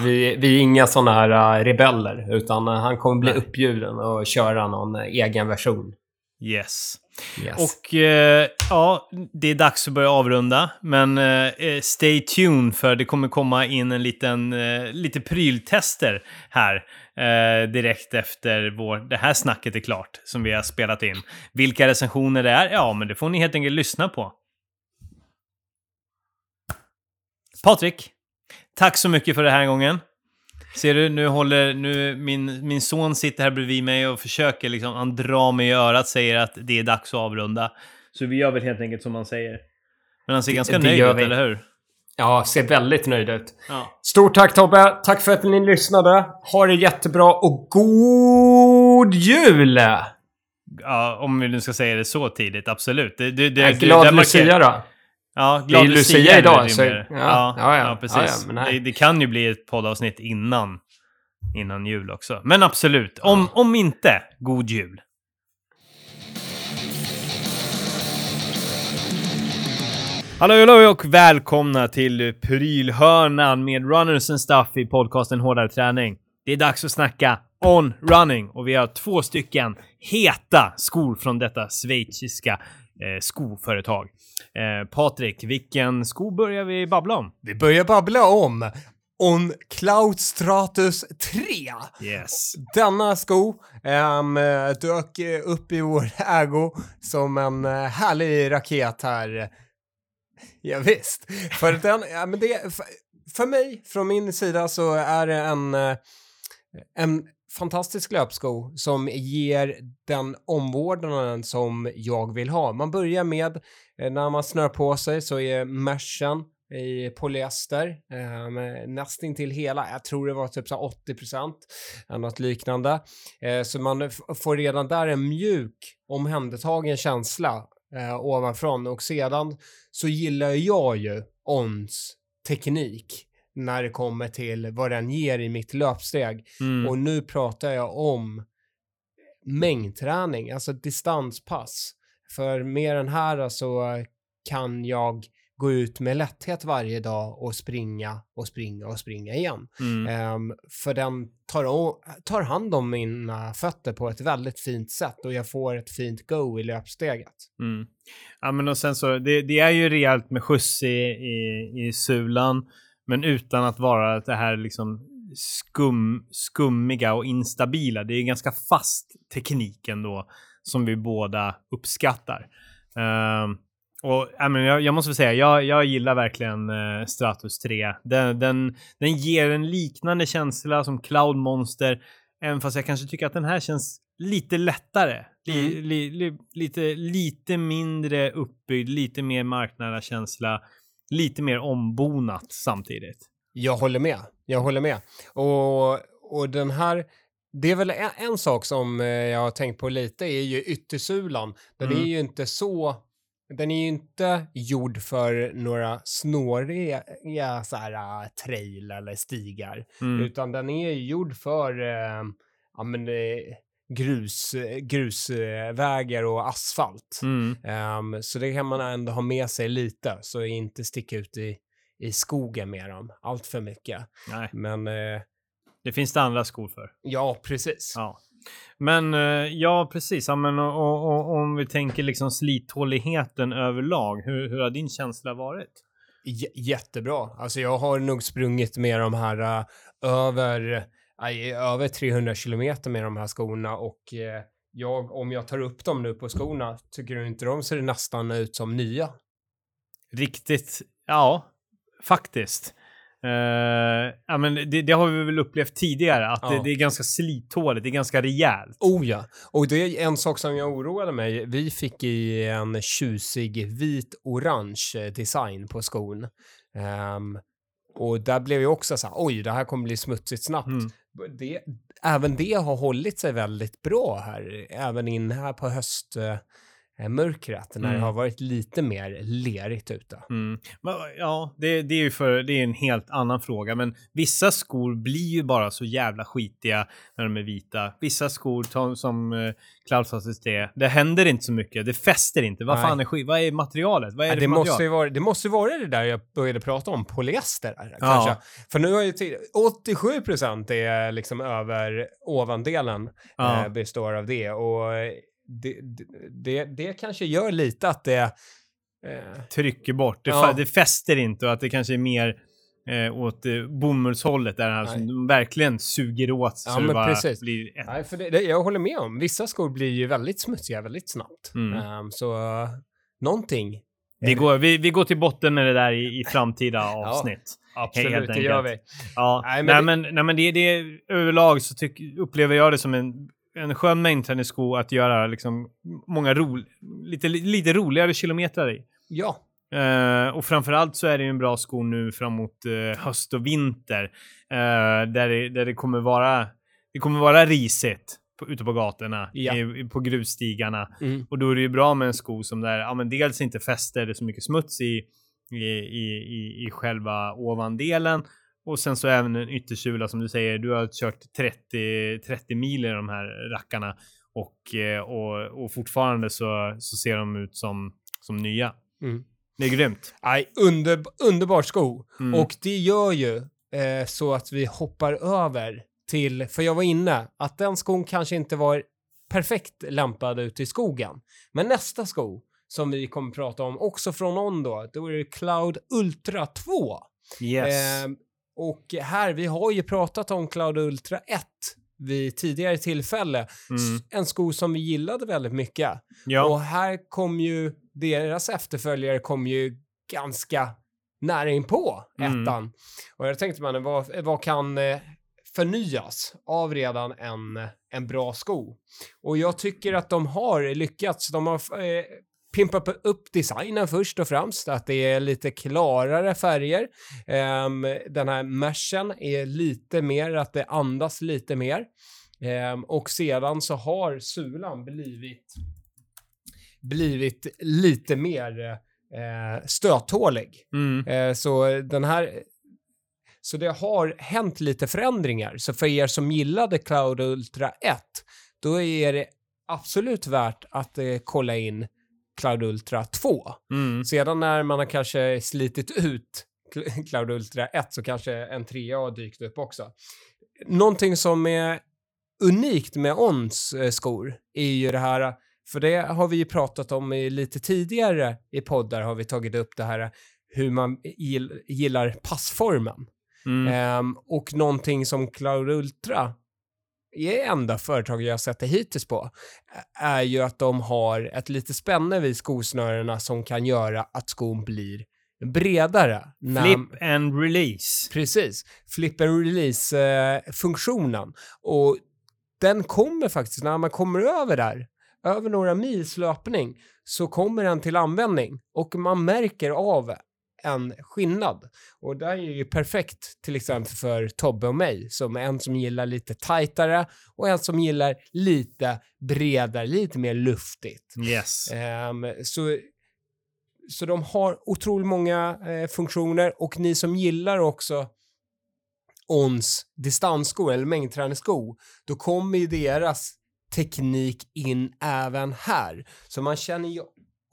vi, vi är inga sådana här uh, rebeller, utan uh, han kommer bli Nej. uppbjuden och köra någon uh, egen version. Yes. yes. Och eh, ja, det är dags att börja avrunda. Men eh, eh, stay tuned för det kommer komma in en liten, eh, lite pryltester här. Eh, direkt efter vår, det här snacket är klart, som vi har spelat in. Vilka recensioner det är? Ja, men det får ni helt enkelt lyssna på. Patrik, tack så mycket för den här gången. Ser du, nu håller nu min, min son sitter här bredvid mig och försöker liksom, han drar mig i örat, säger att det är dags att avrunda. Så vi gör väl helt enkelt som han säger. Men han ser ganska det, nöjd ut, eller hur? Ja, ser väldigt nöjd ut. Ja. Stort tack Tobbe! Tack för att ni lyssnade. Ha det jättebra och God Jul! Ja, om vi nu ska säga det så tidigt, absolut. Det, det, det, ja, glad Lucia då! Ja, glad det är Lucia, Lucia idag. Så, ja, ja, ja, ja, precis. Det, det, kan ju bli ett poddavsnitt innan, innan jul också. Men absolut, om, om inte, god jul. Hallå, hallå och välkomna till prylhörnan med runners and stuff i podcasten Hårdare Träning. Det är dags att snacka on running och vi har två stycken heta skor från detta schweiziska eh, skoföretag. Eh, Patrik, vilken sko börjar vi babbla om? Vi börjar babbla om On Cloud Stratus 3. Yes. Denna sko um, dök upp i vår ägo som en uh, härlig raket här. Ja, visst. För den, ja, men det, för, för mig, från min sida, så är det en, uh, en fantastisk löpsko som ger den omvårdnaden som jag vill ha. Man börjar med, eh, när man snör på sig så är meshen i polyester, eh, nästintill hela, jag tror det var typ så 80 procent, något liknande. Eh, så man får redan där en mjuk omhändertagen känsla eh, ovanifrån och sedan så gillar jag ju ONS teknik när det kommer till vad den ger i mitt löpsteg. Mm. Och nu pratar jag om mängdträning, alltså distanspass. För med den här så kan jag gå ut med lätthet varje dag och springa och springa och springa igen. Mm. Um, för den tar, tar hand om mina fötter på ett väldigt fint sätt och jag får ett fint go i löpsteget. Mm. Ja, men och sen så, det, det, är ju rejält med skjuts i, i, i sulan. Men utan att vara det här liksom skum, skummiga och instabila. Det är ganska fast teknik ändå som vi båda uppskattar. Uh, och jag, jag måste säga, jag, jag gillar verkligen uh, Stratus 3. Den, den, den ger en liknande känsla som Cloud Monster, även fast jag kanske tycker att den här känns lite lättare. Li, Mm. li, li, lite, lite mindre uppbyggd, lite mer marknära känsla, lite mer ombonat samtidigt. Jag håller med. Jag håller med. Och, och den här... Det är väl en, en sak som eh, jag har tänkt på lite är ju yttersulan. Den Mm. är ju inte så... Den är ju inte gjord för några snåriga så här, äh, trail eller stigar. Mm. Utan den är ju gjord för eh, ja, men, eh, grus, grusvägar och asfalt. Mm. Ehm, så det kan man ändå ha med sig lite, så inte sticka ut i, i skogen med dem allt för mycket. Nej, Men eh, det finns det andra skor för. ja, precis. Ja. Men eh, ja, precis. Ja, men, och, och, och, om vi tänker liksom slithålligheten överlag, hur, hur har din känsla varit? J- jättebra. Alltså jag har nog sprungit med de här eh, över, aj, över 300 kilometer med de här skorna och eh, jag, om jag tar upp dem nu på skorna, tycker du inte de ser nästan ut som nya? Riktigt, ja, faktiskt. Eh, ja, men det, det har vi väl upplevt tidigare, att Ja. det, det är ganska slithåligt, det är ganska rejält. Oh ja, och det är en sak som jag oroade mig. Vi fick i en tjusig vit-orange eh, design på skon. Ehm, och där blev jag också så här, oj, det här kommer bli smutsigt snabbt. Mm. Det, även det har hållit sig väldigt bra här, även in här på höstmörkret, när det Mm. har varit lite mer lerigt ute. Mm. Men, ja, det, det är ju för, det är en helt annan fråga, men vissa skor blir ju bara så jävla skitiga när de är vita. Vissa skor som, som uh, Cloudfastest är, det händer inte så mycket, det fäster inte. Vad Nej. fan är skit? Vad är materialet? Vad är Ja, det, det, måste material? ju vara, det måste ju vara det där jag började prata om, polyester. Här, Ja. kanske. För nu har ju till, 87 procent är liksom över ovandelen Ja. eh, består av det. Och det, det, det, kanske gör lite att det... Eh, Trycker bort, det, Ja. det fäster inte och att det kanske är mer eh, åt eh, bomullshållet där alltså, Nej. de verkligen suger åt så Ja, det bara precis. blir ett nej, för det, det, jag håller med om. Vissa skor blir ju väldigt smutsiga väldigt snabbt. Mm. Ehm, så uh, någonting. Vi går, vi, vi går till botten med det där i, i framtida avsnitt. Absolut, helt det gör vi. Ja, Nej, nej, men men, nej, men det, det överlag så tyck, upplever jag det som en, en skön mängdtennissko att göra liksom många ro, lite, lite roligare kilometrar i. Ja, Eh, och framförallt så är det ju en bra sko nu framåt uh, höst och vinter. eh, där, det, där det kommer vara, det kommer vara risigt på, ute på gatorna, Ja. i, på grusstigarna. mm. Och då är det ju bra med en sko som där, ja men dels inte fäster det så mycket smuts i, i, i, i, i själva ovandelen. Och sen så även en yttersula som du säger, du har kört 30, 30 mil i de här rackarna. Och, eh, och, och fortfarande så, så ser de ut som, som nya. Mm. Det är grymt. Nej, under, underbar sko. Mm. Och det gör ju eh, så att vi hoppar över till, för jag var inne, att den skon kanske inte var perfekt lämpad ute i skogen. Men nästa sko som vi kommer prata om, också från Ondo, då är det Cloud Ultra 2. Yes. Ehm, och här, vi har ju pratat om Cloud Ultra 1 vid tidigare tillfälle. Mm. En sko som vi gillade väldigt mycket. ja. Och här kom ju deras efterföljare kom ju ganska nära in på Mm. ettan. Och jag tänkte man, vad, vad kan eh, förnyas av redan en, en bra sko? Och jag tycker att de har lyckats. De har eh, pimpat upp designen först och främst, att det är lite klarare färger. Ehm, den här meshen är lite mer, att det andas lite mer. Ehm, och sedan så har sulan blivit blivit lite mer eh, stöthålig. Mm. Eh, så den här så det har hänt lite förändringar. Så för er som gillade Cloud Ultra 1, då är det absolut värt att eh, kolla in Cloud Ultra 2. Mm. Sedan när man har kanske slitit ut Cl- Cloud Ultra 1 så kanske en 3 har dykt upp också. Någonting som är unikt med Ons eh, skor är ju det här, för det har vi ju pratat om i lite tidigare i poddar har vi tagit upp det här hur man gill, gillar passformen. Mm. Ehm, och någonting som Cloud Ultra enda företag jag har sett det hittills på är ju att de har ett litet spänne vid skosnörena som kan göra att skon blir bredare. Flip and release. Precis. Flip and release-funktionen. och den kommer faktiskt, när man kommer över där, över några mils löpning, så kommer den till användning och man märker av en skillnad. Och det är ju perfekt till exempel för Tobbe och mig, som en som gillar lite tajtare och en som gillar lite bredare, lite mer luftigt. Yes. Um, så, så de har otroligt många eh, funktioner och ni som gillar också ONS distansskor eller mängdträningsskor, då kommer ju deras teknik in även här. Så man känner ju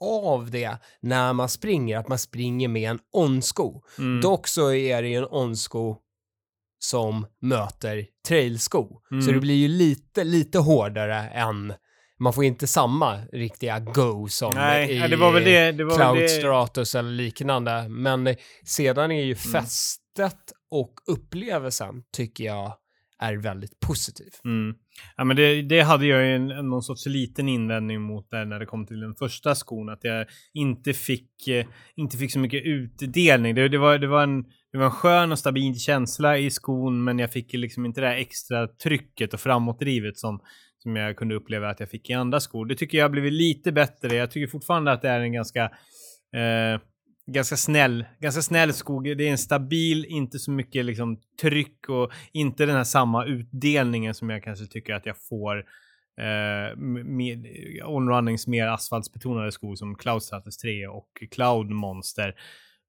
av det när man springer, att man springer med en onsko. Mm. Dock så är det ju en onsko som möter trailsko. Mm. Så det blir ju lite, lite hårdare än man får inte samma riktiga go som Nej, i det var väl det. det, var Cloud det. Stratus eller liknande. Men sedan är ju Mm. fästet och upplevelsen tycker jag är väldigt positiv. Mm. Ja, men det, det hade jag ju en, någon sorts liten invändning mot där när det kom till den första skon. Att jag inte fick, eh, inte fick så mycket utdelning. Det, det, var, det, var en, det var en skön och stabil känsla i skon, men jag fick liksom inte det där extra trycket och framåtdrivet som, som jag kunde uppleva att jag fick i andra skor. Det tycker jag har blivit lite bättre. Jag tycker fortfarande att det är en ganska eh, ganska snäll, ganska snäll skog. Det är en stabil, inte så mycket liksom tryck och inte den här samma utdelningen som jag kanske tycker att jag får eh, med onrunnings mer asfaltsbetonade skog som Cloud Stratus 3 och Cloud Monster.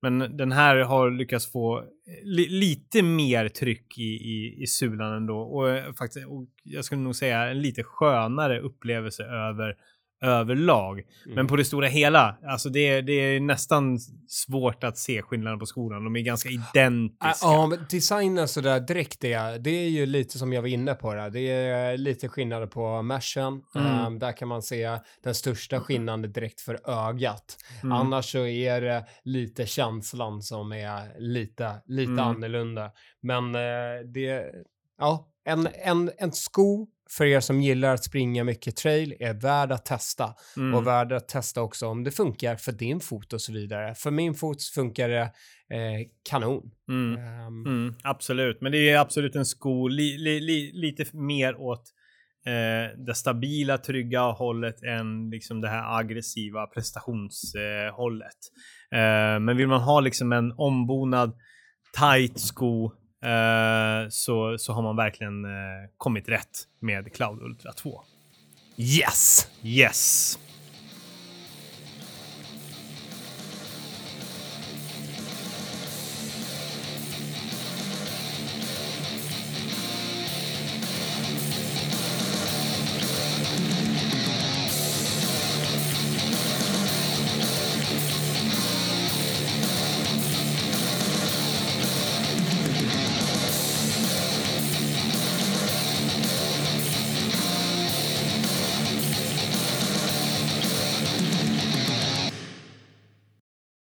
Men den här har lyckats få eh, li lite mer tryck i, i, i sulan ändå och, eh, faktiskt, och jag skulle nog säga en lite skönare upplevelse över överlag. Mm. Men på det stora hela, alltså det, det är nästan svårt att se skillnaden på skorna. De är ganska identiska. Ja, men designen sådär direkt det, det är ju lite som jag var inne på det. Det är lite skillnader på meshen. Mm. Um, där kan man se den största skillnaden direkt för ögat. Mm. Annars så är det lite känslan som är lite, lite Mm. annorlunda. Men eh, det, ja, en, en, en sko för er som gillar att springa mycket trail är värd att testa. Mm. Och värd att testa också om det funkar för din fot och så vidare. För min fot funkar det eh, kanon. Mm. Ehm, Mm, absolut, men det är absolut en sko li, li, li, lite mer åt eh, det stabila, trygga hållet än liksom det här aggressiva prestationshållet. Eh, men vill man ha liksom en ombonad tight sko eh, Eh, så, så har man verkligen eh, kommit rätt med Cloud Ultra 2. Yes! Yes!